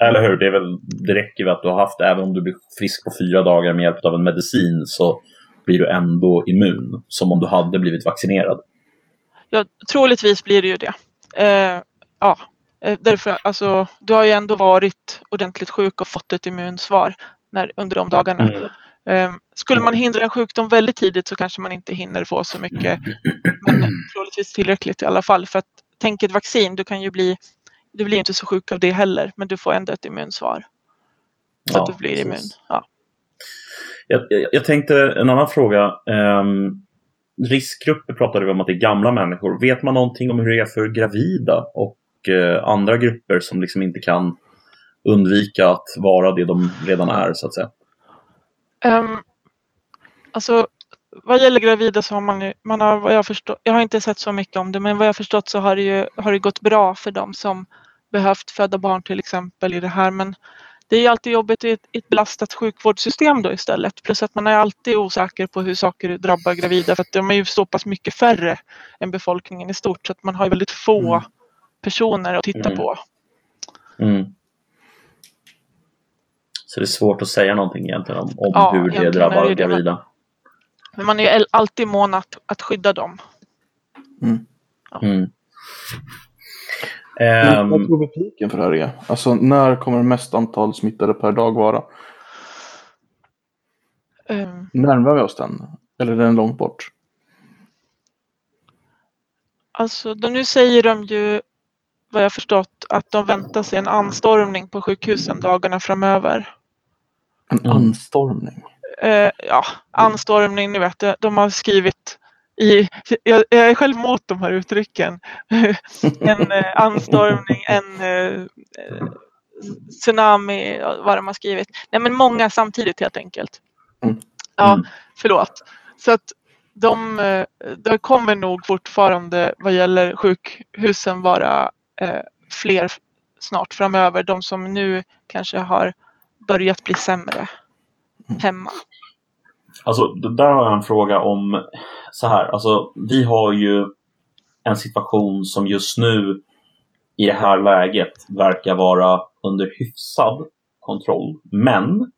Eller hur? Det, är väl, det räcker väl att du har haft. Även om du blir frisk på fyra dagar med hjälp av en medicin så blir du ändå immun. Som om du hade blivit vaccinerad. Ja, troligtvis blir det ju det. Eh, ja, eh, därför alltså, du har ju ändå varit ordentligt sjuk och fått ett immunsvar när, under de dagarna. Mm. Eh, skulle man hindra en sjukdom väldigt tidigt så kanske man inte hinner få så mycket. Men troligtvis tillräckligt i alla fall. För att tänk ett vaccin, du kan ju bli, du blir inte så sjuk av det heller, men du får ändå ett immunsvar. Så Ja, att du blir immun. precis. Ja. Jag, jag, jag tänkte en annan fråga. Um, riskgrupper pratade vi om att det är gamla människor. Vet man någonting om hur det är för gravida och eh, andra grupper som liksom inte kan undvika att vara det de redan är så att säga? Um, alltså, vad gäller gravida så har man ju, man har, vad jag, förstå, jag har inte sett så mycket om det, men vad jag förstått så har det ju har det gått bra för dem som behövt föda barn till exempel i det här. Men det är ju alltid jobbigt i ett, belastat sjukvårdssystem då istället. Plus att man är alltid osäker på hur saker drabbar gravida för att de är ju så pass mycket färre än befolkningen i stort så att man har ju väldigt få Mm. personer att titta Mm. på. Mm. Så det är svårt att säga någonting egentligen om, om Ja, hur det drabbar det gravida. Men man är ju alltid mån att, att skydda dem. Mm. Men Ehm, Vad tror vi piken för det här är? Alltså när kommer det mest antal smittade per dag vara? Um, Närmar vi oss den? Eller är den långt bort? Alltså, då nu säger de ju, vad jag förstått, att de väntar sig en anstormning på sjukhusen dagarna framöver. En Mm. anstormning? Eh, ja, anstormning, ni vet, de- de har skrivit i, jag, jag är själv mot de här uttrycken. (laughs) en eh, anstormning, en eh, tsunami, vad de har skrivit. Nej men många samtidigt helt enkelt. Mm. Ja, Mm. förlåt. Så att de, eh, det kommer nog fortfarande vad gäller sjukhusen vara eh, fler snart framöver. De som nu kanske har börjat bli sämre hemma. Alltså, där har jag en fråga om så här. Alltså, vi har ju en situation som just nu i det här läget verkar vara under hyfsad kontroll. Men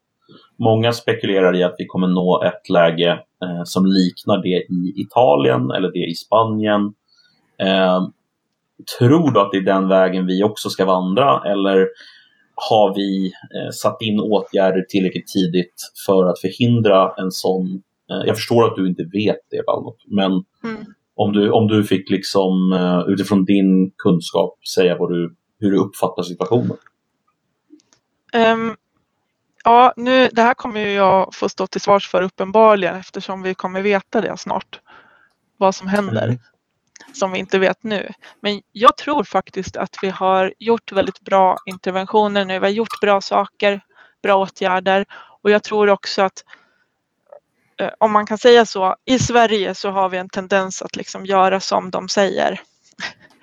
många spekulerar i att vi kommer nå ett läge eh, som liknar det i Italien eller det i Spanien. Eh, tror du att det är den vägen vi också ska vandra eller har vi eh, satt in åtgärder tillräckligt tidigt för att förhindra en sån... Eh, jag förstår att du inte vet det, Valnot, men mm. om, du, om du fick liksom eh, utifrån din kunskap säga vad du, hur du uppfattar situationen. Um, ja, nu, det här kommer jag få stå till svars för uppenbarligen eftersom vi kommer veta det snart. Vad som händer. Som vi inte vet nu. Men jag tror faktiskt att vi har gjort väldigt bra interventioner nu. Vi har gjort bra saker, bra åtgärder och jag tror också att eh, om man kan säga så, i Sverige så har vi en tendens att liksom göra som de säger.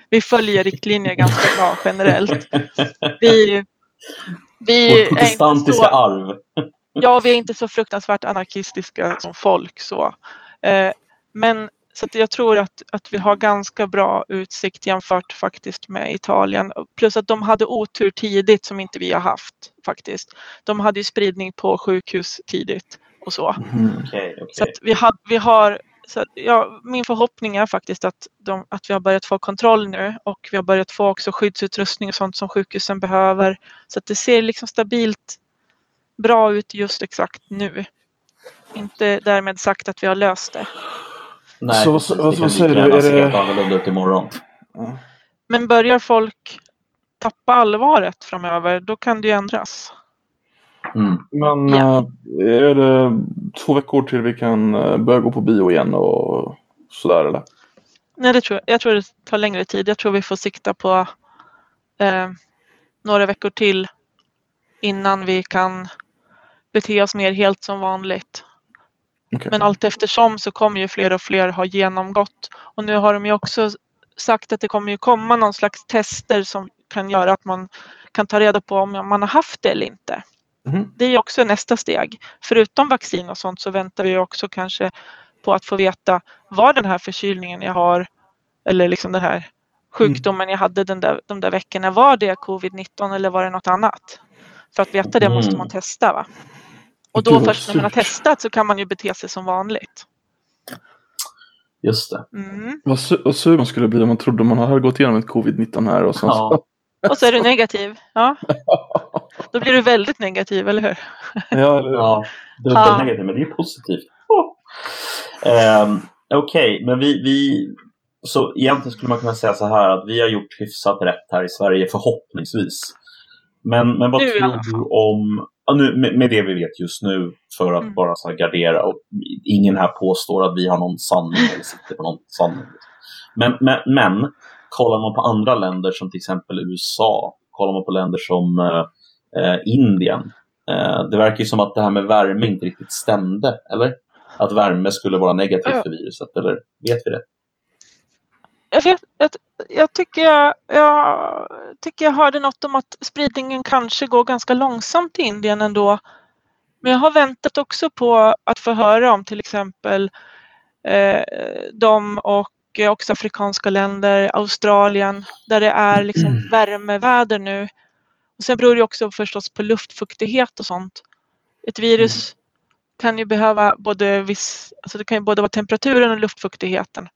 Vi följer riktlinjer ganska bra generellt. Vi, vi Vårt protestantiska så, arv. Ja, vi är inte så fruktansvärt anarkistiska som folk så. Eh, men så jag tror att, att vi har ganska bra utsikt jämfört faktiskt med Italien. Plus att de hade otur tidigt som inte vi har haft faktiskt. De hade ju spridning på sjukhus tidigt och så. Mm, okay, okay. Så vi, had, vi har så ja, min förhoppning är faktiskt att, de, att vi har börjat få kontroll nu och vi har börjat få också skyddsutrustning och sånt som sjukhusen behöver. Så att det ser liksom stabilt bra ut just exakt nu. Inte därmed sagt att vi har löst det. Nej, så, precis, vad, vad säger du? Är det annorlunda ut imorgon. Men börjar folk tappa allvaret framöver, då kan det ju ändras. Mm. Men ja. äh, är det två veckor till vi kan äh, börja gå på bio igen och sådär eller? Nej, det tror jag. Jag tror det tar längre tid. Jag tror vi får sikta på äh, några veckor till innan vi kan bete oss mer helt som vanligt. Okay. Men allt eftersom så kommer ju fler och fler ha genomgått. Och nu har de ju också sagt att det kommer ju komma någon slags tester som kan göra att man kan ta reda på om man har haft det eller inte. Mm. Det är också nästa steg. Förutom vaccin och sånt så väntar vi också kanske på att få veta vad den här förkylningen jag har eller liksom den här sjukdomen jag hade den där, de där veckorna, var det covid-19 eller var det något annat? För att veta det måste man mm. testa. Va? Och då först när man har testat så kan man ju bete sig som vanligt. Just det. Mm. Vad, su vad sur man skulle bli om man trodde man hade gått igenom ett covid-19 här och sen ja. så... Och så är du negativ. Ja. Då blir du väldigt negativ, eller hur? Ja, eller hur? ja dubbelnegativ, men det är positivt. Oh. Um, Okej, okay, men vi, vi... Så egentligen skulle man kunna säga så här att vi har gjort hyfsat rätt här i Sverige, förhoppningsvis. Men, men vad nu, tror du om ja, nu, med, med, det vi vet just nu för att mm. bara så gardera och ingen här påstår att vi har någon sanning eller sitter på någon sanning. Men, men, men kollar man på andra länder som till exempel USA, kollar man på länder som eh, eh, Indien. Eh, det verkar ju som att det här med värme inte riktigt stämde, eller? Att värme skulle vara negativt för viruset, eller vet vi det? Jag, vet, jag, jag, tycker jag, jag tycker jag hörde något om att spridningen kanske går ganska långsamt i Indien ändå. Men jag har väntat också på att få höra om till exempel eh, de och också afrikanska länder, Australien, där det är liksom mm. värmeväder nu. Och sen beror det också förstås på luftfuktighet och sånt. Ett virus mm. kan ju behöva både viss, alltså det kan ju både vara temperaturen och luftfuktigheten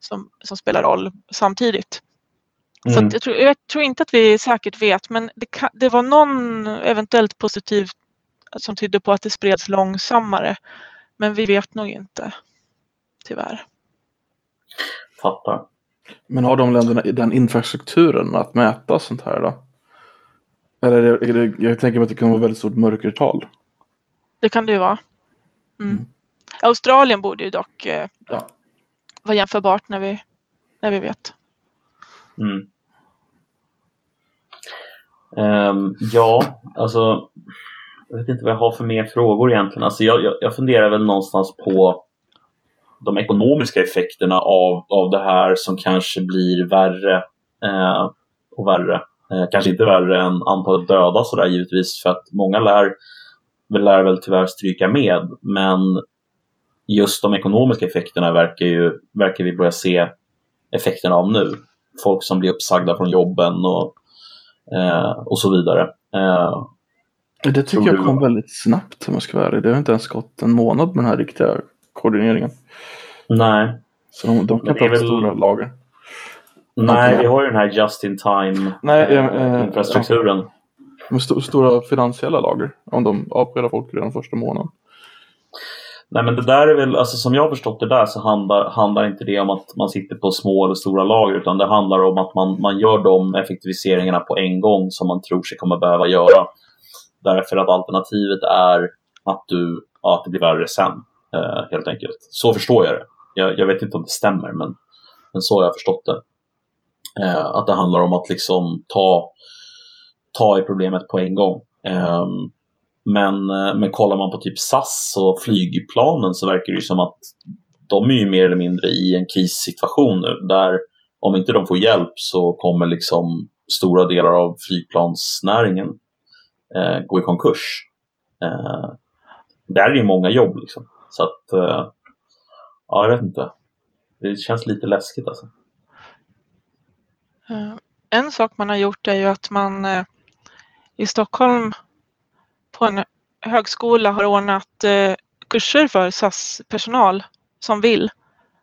som, som spelar roll samtidigt. Mm. Så jag, tror, jag, tror, inte att vi säkert vet men det, kan, det var någon eventuellt positivt som tydde på att det spreds långsammare. Men vi vet nog inte. Tyvärr. Fattar. Men har de länderna den infrastrukturen att mäta sånt här då? Eller är det, jag tänker mig att det kan vara väldigt stort mörkertal. Det kan det ju vara. Mm. Mm. Australien borde ju dock eh, ja vara jämförbart när vi, när vi vet. Mm. Um, ja, alltså jag vet inte vad jag har för mer frågor egentligen. Alltså jag, jag, jag funderar väl någonstans på de ekonomiska effekterna av, av det här som kanske blir värre eh, och värre. Eh, kanske inte värre än antalet döda sådär givetvis för att många lär, lär väl tyvärr stryka med men just de ekonomiska effekterna verkar, ju, verkar vi börja se effekterna av nu. Folk som blir uppsagda från jobben och, eh, och så vidare. Eh, det tycker jag kom väldigt snabbt om jag ska vara ärlig. Det har inte ens gått en månad med den här riktiga koordineringen. Nej. Så de, de kan ha väl... stora lager. Nej, vi har ju den här just in time Nej, äh, infrastrukturen. Ja. Med st stora finansiella lager om de avskedar folk redan första månaden. Nej men det där är väl, alltså som jag har förstått det där så handlar, handlar inte det om att man sitter på små eller stora lager utan det handlar om att man, man gör de effektiviseringarna på en gång som man tror sig kommer behöva göra. Därför att alternativet är att, du, ja, att det blir värre sen, eh, helt enkelt. Så förstår jag det. Jag, jag, vet inte om det stämmer men, men så har jag förstått det. Eh, att det handlar om att liksom ta, ta i problemet på en gång. Eh, men, eh, men kollar man på typ SAS och flygplanen så verkar det ju som att de är ju mer eller mindre i en krissituation nu där om inte de får hjälp så kommer liksom stora delar av flygplansnäringen eh, gå i konkurs. Eh, där är ju många jobb liksom. Så att, eh, ja jag vet inte. Det känns lite läskigt alltså. Eh, en sak man har gjort är ju att man eh, i Stockholm på en högskola har ordnat eh, kurser för SAS-personal som vill.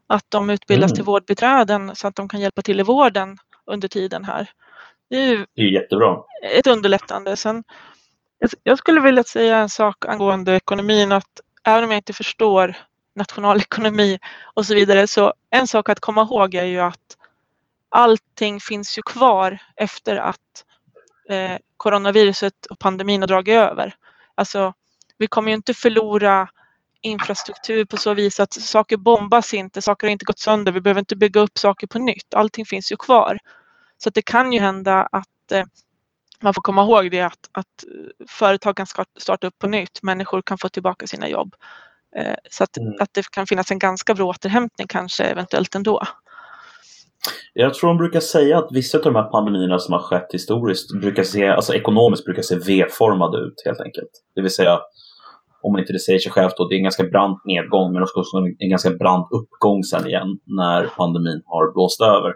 Att de utbildas mm. till vårdbiträden så att de kan hjälpa till i vården under tiden här. Det är ju det är jättebra. ett underlättande. Sen, jag skulle vilja säga en sak angående ekonomin att även om jag inte förstår nationalekonomi och så vidare så en sak att komma ihåg är ju att allting finns ju kvar efter att eh, coronaviruset och pandemin har dragit över. Alltså, vi kommer ju inte förlora infrastruktur på så vis att saker bombas inte, saker har inte gått sönder, vi behöver inte bygga upp saker på nytt. Allting finns ju kvar. Så det kan ju hända att eh, man får komma ihåg det att, att företag kan starta upp på nytt, människor kan få tillbaka sina jobb. Eh, så att, mm. att det kan finnas en ganska bra återhämtning kanske eventuellt ändå. Jag tror de brukar säga att vissa av de här pandemierna som har skett historiskt brukar se, alltså ekonomiskt brukar se V-formade ut helt enkelt. Det vill säga, om inte det säger sig självt då, det är en ganska brant nedgång men också en ganska brant uppgång sen igen när pandemin har blåst över.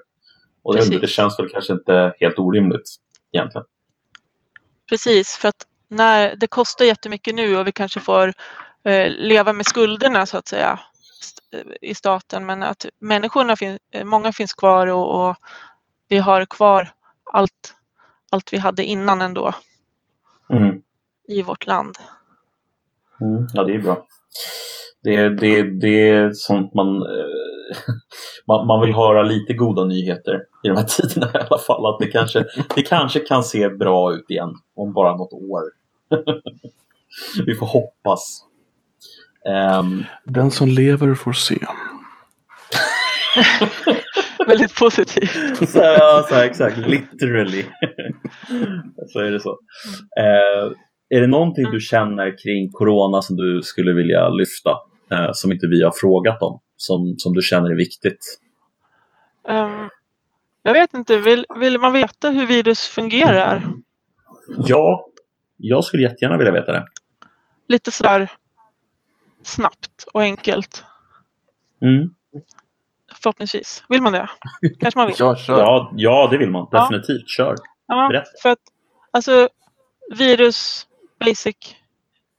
Och det, det känns väl kanske inte helt orimligt egentligen. Precis, för att när det kostar jättemycket nu och vi kanske får eh, leva med skulderna så att säga i staten men att människorna, fin många finns kvar och, och, vi har kvar allt, allt vi hade innan ändå mm. i vårt land. Mm, ja, det är bra. Det, det, det är sånt man, eh, (laughs) man, man vill höra lite goda nyheter i de här (laughs) tiderna i alla fall. Att det kanske, det kanske kan se bra ut igen om bara något år. (laughs) Vi får hoppas. Um, Den som lever får se. (laughs) Väldigt positivt. så, ja, så, exakt. Literally. (laughs) så är det så. Uh, är det någonting du känner kring corona som du skulle vilja lyfta? Uh, som inte vi har frågat om? Som, som du känner är viktigt? Um, jag vet inte. Vill, vill man veta hur virus fungerar? Ja, jag skulle jättegärna vilja veta det. Lite sådär snabbt och enkelt. Mm. Förhoppningsvis. Vill man det? Kanske man vill? (laughs) ja, ja, ja, det vill man. Definitivt. Ja. Kör. Ja, Berätta. För att, alltså, virus, basic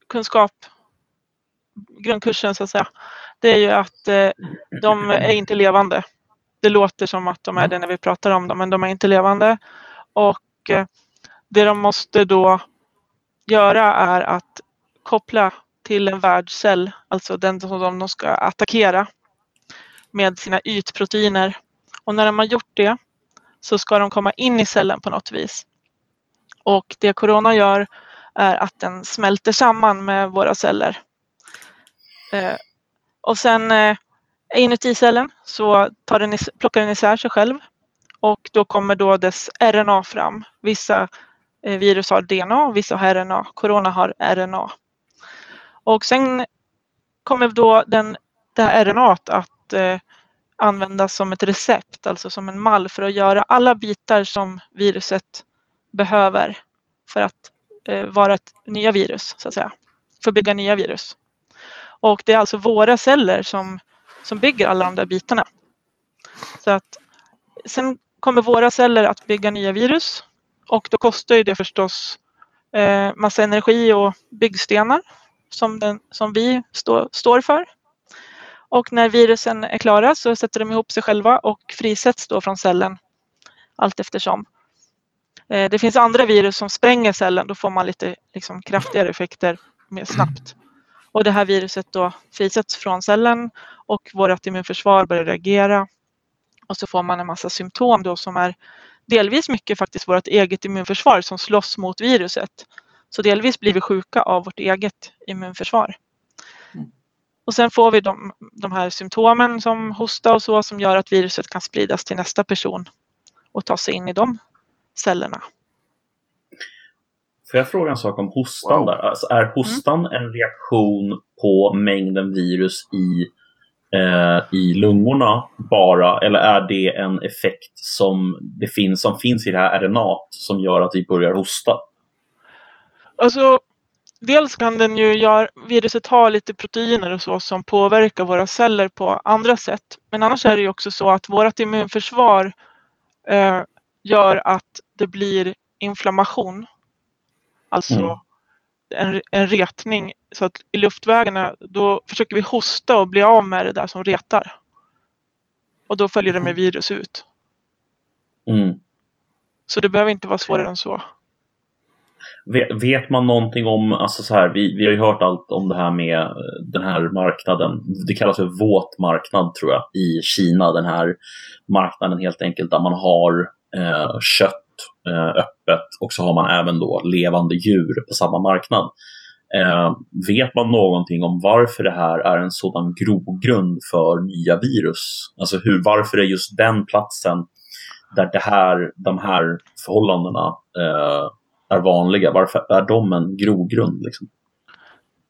kunskap, grundkursen så att säga, det är ju att eh, de är inte levande. Det låter som att de är det när vi pratar om dem, men de är inte levande. Och eh, det de måste då göra är att koppla till en värdcell, alltså den som de ska attackera med sina ytproteiner. Och när de har gjort det så ska de komma in i cellen på något vis. Och det corona gör är att den smälter samman med våra celler. Eh, och sen eh, inuti cellen så tar den, plockar den isär sig själv och då kommer då dess RNA fram. Vissa eh, virus har DNA och vissa har RNA. Corona har RNA. Och sen kommer då den, det här RNA att eh, användas som ett recept, alltså som en mall för att göra alla bitar som viruset behöver för att eh, vara ett nya virus, så att säga. För att bygga nya virus. Och det är alltså våra celler som, som bygger alla de där bitarna. Så att sen kommer våra celler att bygga nya virus och då kostar ju det förstås eh, massa energi och byggstenar som, den, som vi stå, står för. Och när virusen är klara så sätter de ihop sig själva och frisätts då från cellen allt eftersom. Eh, det finns andra virus som spränger cellen, då får man lite liksom, kraftigare effekter mer snabbt. Och det här viruset då frisätts från cellen och vårt immunförsvar börjar reagera. Och så får man en massa symptom då som är delvis mycket faktiskt vårt eget immunförsvar som slåss mot viruset. Så delvis blir vi sjuka av vårt eget immunförsvar. Och sen får vi de, de här symptomen som hosta och så som gör att viruset kan spridas till nästa person och ta sig in i de cellerna. Får jag fråga en sak om hostan wow. där? Alltså, är hostan mm. en reaktion på mängden virus i, eh, i lungorna bara eller är det en effekt som, det finns, som finns i det här RNA som gör att vi börjar hosta? Alltså, dels kan den ju göra, viruset ha lite proteiner och så som påverkar våra celler på andra sätt. Men annars är det ju också så att vårt immunförsvar eh, gör att det blir inflammation. Alltså mm. en, en retning. Så att i luftvägarna då försöker vi hosta och bli av med det där som retar. Och då följer det med virus ut. Mm. Så det behöver inte vara svårare än så. Vet man någonting om, alltså så här, vi, vi har ju hört allt om det här med eh, den här marknaden. Det kallas för våt marknad tror jag i Kina. Den här marknaden helt enkelt där man har eh, kött eh, öppet och så har man även då levande djur på samma marknad. Eh, vet man någonting om varför det här är en sådan grogrund för nya virus? Alltså hur, varför är just den platsen där det här, de här förhållandena eh, är vanliga? Varför är de en grogrund? Liksom?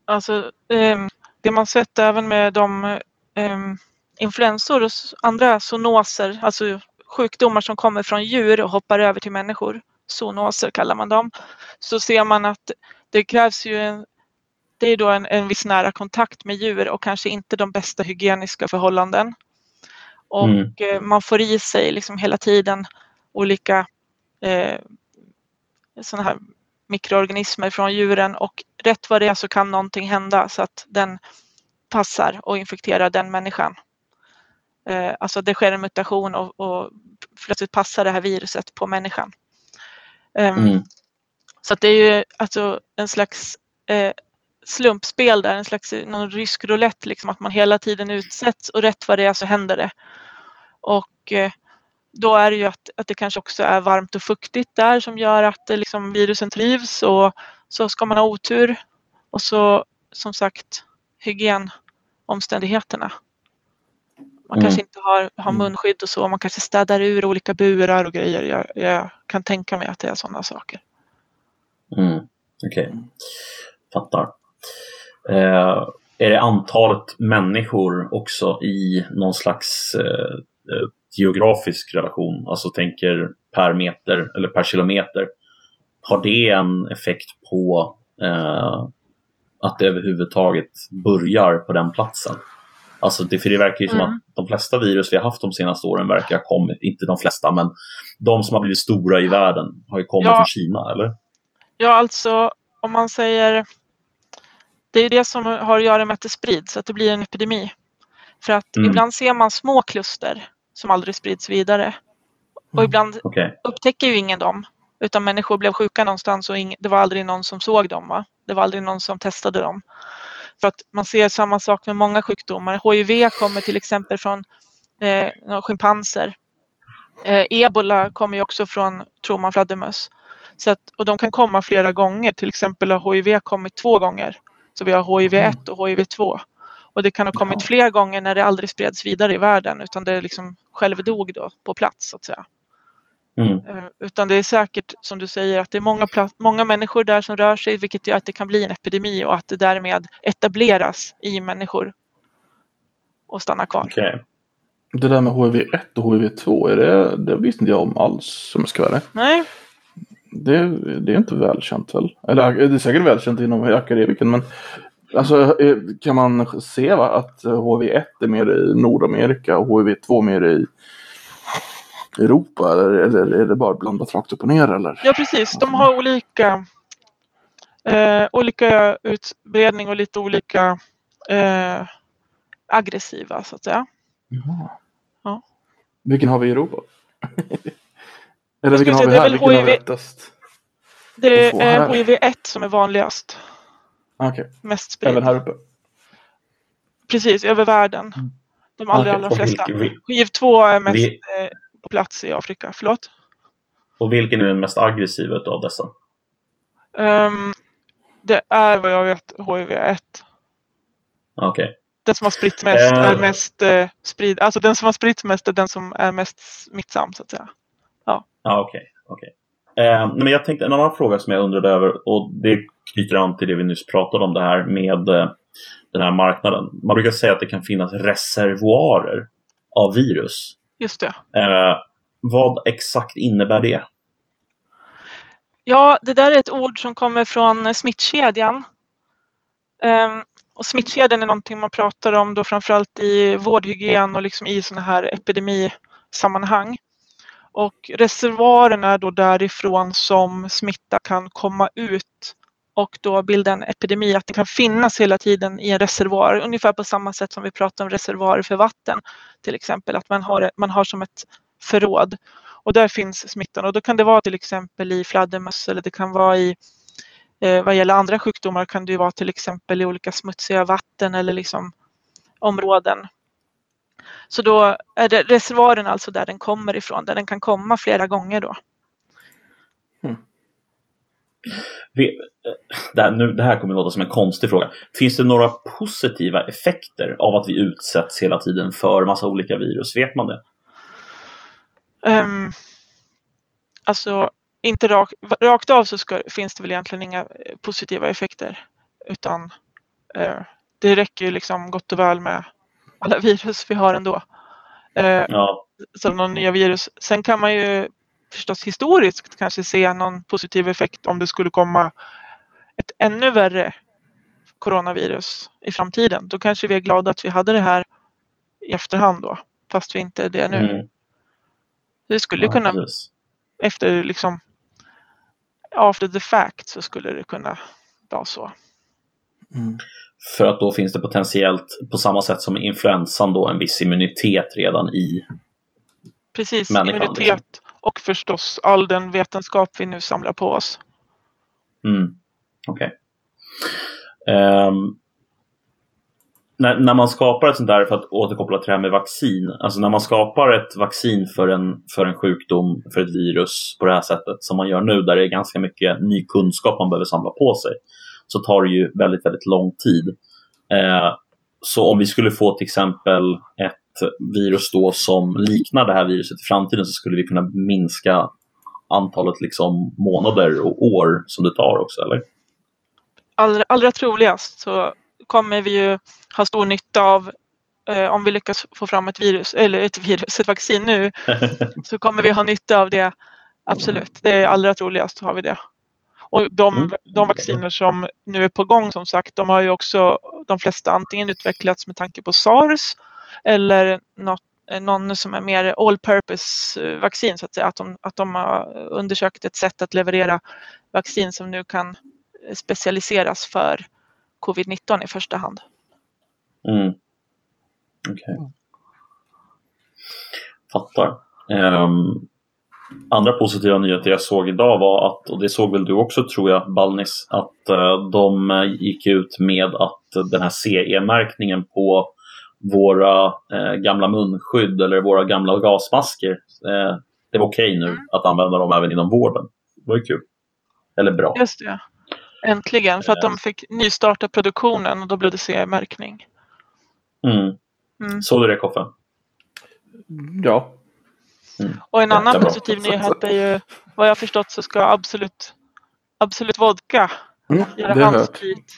Alltså, eh, det man sett även med de eh, influensor och andra zoonoser, alltså sjukdomar som kommer från djur och hoppar över till människor, zoonoser kallar man dem, så ser man att det krävs ju en, det är då en, en viss nära kontakt med djur och kanske inte de bästa hygieniska förhållanden. Och mm. Eh, man får i sig liksom hela tiden olika eh, sådana här mikroorganismer från djuren och rätt vad det är så kan någonting hända så att den passar och infekterar den människan. Eh, alltså det sker en mutation och, och plötsligt passar det här viruset på människan. Um, mm. Så det är ju alltså en slags eh, slumpspel där, en slags någon rysk roulette, liksom, att man hela tiden utsätts och rätt vad det är så händer det. Och eh, då är det ju att, att det kanske också är varmt och fuktigt där som gör att eh, liksom, virusen trivs och så ska man ha otur. Och så som sagt hygienomständigheterna. Man mm. kanske inte har, har mm. munskydd och så, man kanske städar ur olika burar och grejer. Jag, jag kan tänka mig att det är sådana saker. Mm. Okej, okay. fattar. Eh, är det antalet människor också i någon slags eh, eh, geografisk relation, alltså tänker per meter eller per kilometer, har det en effekt på eh, att det överhuvudtaget börjar på den platsen? Alltså det, för det verkar ju som mm. att de flesta virus vi har haft de senaste åren verkar ha kommit, inte de flesta, men de som har blivit stora i världen har ju kommit ja. från Kina, eller? Ja, alltså om man säger det är det som har att göra med att det sprids, att det blir en epidemi. För att mm. ibland ser man små kluster som aldrig sprids vidare. Och mm. ibland okay. upptäcker ju ingen dem. Utan människor blev sjuka någonstans och det var aldrig någon som såg dem. Va? Det var aldrig någon som testade dem. För att man ser samma sak med många sjukdomar. HIV kommer till exempel från eh, schimpanser. Eh, ebola kommer ju också från, tror man, fladdermöss. Så att, och de kan komma flera gånger. Till exempel har HIV kommit två gånger. Så vi har HIV 1 och HIV 2. Och det kan ha kommit fler gånger när det aldrig spreds vidare i världen utan det liksom självdog då på plats så att säga. Mm. Eh, utan det är säkert som du säger att det är många, många människor där som rör sig vilket gör att det kan bli en epidemi och att det därmed etableras i människor och stannar kvar. Okay. Det där med HIV-1 och HIV-2, är det, det visste inte jag om alls om jag ska vara Nej. Det, det är inte välkänt väl? Eller det är säkert välkänt inom akademiken men Alltså eh, kan man se va, att HIV-1 är mer i Nordamerika och HIV-2 mer i Europa eller, eller är det bara blandat rakt upp och ner eller? Ja precis, de har olika, eh, olika utbredning och lite olika eh, aggressiva så att säga. Jaha. Ja. Vilken har vi i Europa? (laughs) eller vilken har vi här? Vilken har vi HIV. lättast? Det är här. HIV-1 som är vanligast, Ah, Okej, mest spridd. även här uppe. Precis, över världen. De allra, Okej, allra Och, flesta. vilken, HIV-2 är mest Vi- eh, på plats i Afrika. Förlåt? och vilken är den mest aggressiva av dessa? Ehm, det är vad jag vet HIV-1. Okej. Den som har spritts mest Eh. är mest eh, sprid, alltså den som har spritts mest är den som är mest smittsam så att säga. Ja, okej. okej. Eh, men jag tänkte en annan fråga som jag undrade över och det knyter an till det vi nyss pratade om det här med eh, den här marknaden. Man brukar säga att det kan finnas reservoarer av virus. Just det. Eh, vad exakt innebär det? Ja, det där är ett ord som kommer från smittkedjan. Ehm, och smittkedjan är någonting man pratar om då framförallt i vårdhygien och liksom i sådana här epidemisammanhang. Och reservoaren är då därifrån som smitta kan komma ut och då bilda en epidemi, att det kan finnas hela tiden i en reservoar, ungefär på samma sätt som vi pratar om reservoarer för vatten till exempel, att man har, man har som ett förråd. Och där finns smittan och då kan det vara till exempel i fladdermöss eller det kan vara i eh, vad gäller andra sjukdomar kan det ju vara till exempel i olika smutsiga vatten eller liksom områden. Så då är det reservoaren alltså där den kommer ifrån, där den kan komma flera gånger då. Eh, Det här, nu, det här kommer att låta som en konstig fråga. Finns det några positiva effekter av att vi utsätts hela tiden för massa olika virus? Vet man det? Um, alltså inte rak, rakt av så ska, finns det väl egentligen inga eh, positiva effekter utan eh, det räcker ju liksom gott och väl med alla virus vi har ändå. Eh, Ja, som någon nya virus. Sen kan man ju förstås historiskt kanske se någon positiv effekt om det skulle komma ett ännu värre coronavirus i framtiden. Då kanske vi är glada att vi hade det här i efterhand då, fast vi inte är det nu. Mm. Det skulle ja kunna, precis. efter liksom after the fact så skulle det kunna vara så. Mm. För att då finns det potentiellt, på samma sätt som influensan, då, en viss immunitet redan i. Precis, Människan, immunitet och förstås all den vetenskap vi nu samlar på oss. Mm. Okej. Ehm, när, när man skapar ett sånt där, för att återkoppla till det här med vaccin, alltså när man skapar ett vaccin för en, för en sjukdom, för ett virus på det här sättet som man gör nu, där det är ganska mycket ny kunskap man behöver samla på sig, så tar det ju väldigt, väldigt lång tid. Eh, så om vi skulle få till exempel ett virus då som liknar det här viruset i framtiden så skulle vi kunna minska antalet liksom månader och år som det tar också, eller? allra, allra troligast så kommer vi ju ha stor nytta av eh, om vi lyckas få fram ett virus, eller ett virus, ett vaccin nu, (laughs) så kommer vi ha nytta av det. Absolut, det är allra troligast har vi det. Och de, Mm. de vacciner som nu är på gång som sagt, de har ju också de flesta antingen utvecklats med tanke på sars eller något, någon som är mer all purpose eh, vaccin så att säga. Att de, att de har undersökt ett sätt att leverera vaccin som nu kan specialiseras för covid-19 i första hand. Mm. Okej. Fattar. Ehm, andra positiva nyheter jag såg idag var att, och det såg väl du också tror jag, Balnis, att eh, de gick ut med att den här CE-märkningen på våra eh, gamla munskydd eller våra gamla gasmasker, eh, det var okej nu att använda dem även inom vården. Det var ju kul. Eller bra. Just det. Äntligen, för att de fick nystarta produktionen och då blev det CE-märkning. Mm. Mm. Såg du det Koffe? Ja. Och en annan Jättebra. positiv nyhet är ju, vad jag förstått så ska Absolut, Absolut Vodka Mm, göra handsprit.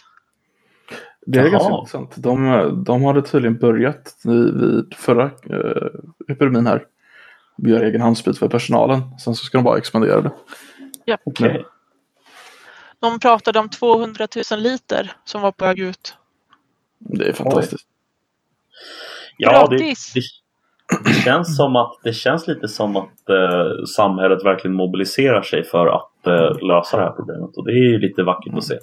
Det är Jaha. ganska intressant. De, de hade tydligen börjat vid, vid förra eh, epidemin här. Göra egen handsprit för personalen. Sen så ska de bara expandera det. Japp. Okej. De pratade om 200 000 liter som var på väg ut. Det är fantastiskt. Ja, Gratis. det, det känns, som att, det känns lite som att eh, samhället verkligen mobiliserar sig för att eh, lösa det här problemet. Och det är ju lite vackert att se.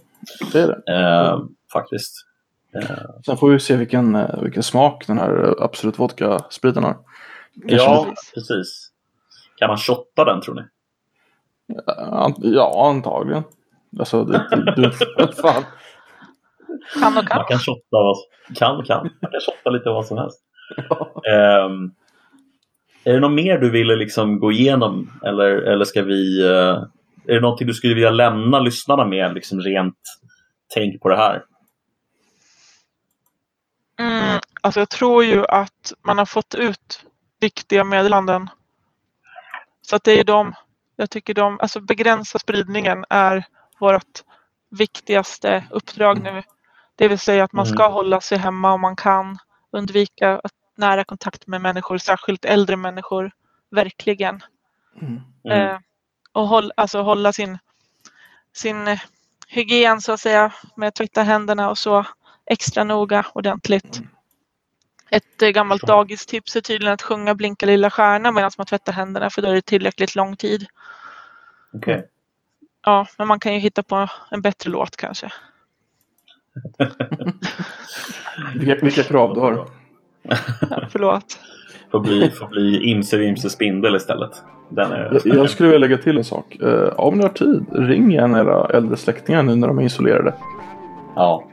Det är det. Eh, faktiskt. Eh, Sen får vi se vilken, eh, vilken smak den här eh, Absolut Vodka-spriten har. Kanske ja, lite- precis. Kan man shotta den tror ni? Ja, antagligen. Alltså, det, det, det, (laughs) fan. Kan och kan. Man kan shotta vad kan, kan. Man kan shotta lite vad som helst. (laughs) Ehm, är det något mer du ville liksom gå igenom eller, eller ska vi eh, Är det någonting du skulle vilja lämna lyssnarna med liksom rent tänk på det här? Mm, alltså jag tror ju att man har fått ut viktiga meddelanden. Så att det är de, jag tycker de, alltså begränsa spridningen är vårt viktigaste uppdrag nu. Det vill säga att man ska hålla sig hemma om man kan, undvika att nära kontakt med människor, särskilt äldre människor, verkligen. Mm. Eh, och håll, alltså hålla sin, sin eh, hygien så att säga med att tvätta händerna och så extra noga ordentligt. Ett eh, gammalt Så. dagistips är tydligen att sjunga Blinka lilla stjärna medan man tvättar händerna för då är det tillräckligt lång tid. Okej. Ja, men man kan ju hitta på en bättre låt kanske. Vilka, vilka krav du har. Ja, (laughs) förlåt. Får bli, får bli Imse Vimse Spindel istället. Den är... Jag, jag skulle vilja lägga till en sak. Eh, om ni har tid, ring gärna era äldre släktingar nu när de är isolerade. Ja.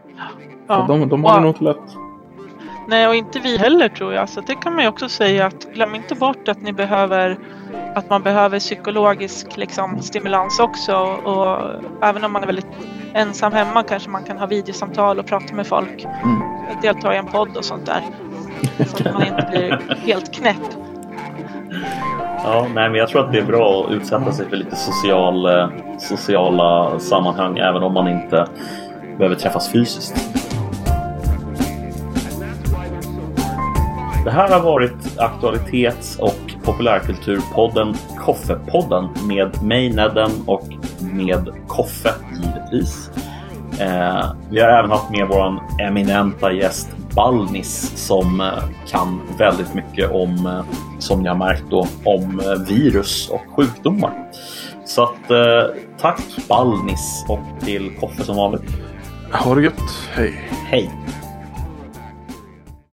Ja. De, de har det nog inte lätt. Nej, och inte vi heller tror jag. Så det kan man ju också säga att glöm inte bort att ni behöver att man behöver psykologisk liksom, stimulans också. Och även om man är väldigt ensam hemma kanske man kan ha videosamtal och prata med folk. Mm. Delta i en podd och sånt där. Så att man inte blir helt knäpp. Ja, nej, men jag tror att det är bra att utsätta sig för lite social, eh, sociala sammanhang även om man inte behöver träffas fysiskt. Det här har varit aktualitets och populärkulturpodden Koffepodden med mig Nedden och med Koffe givetvis. Eh, vi har även haft med våran eminenta gäst Balnis som eh, kan väldigt mycket om, eh, som ni har märkt då, om eh, virus och sjukdomar. Så att tack Balnis och till Koffe som vanligt. Ha det gött. Hej. Hej!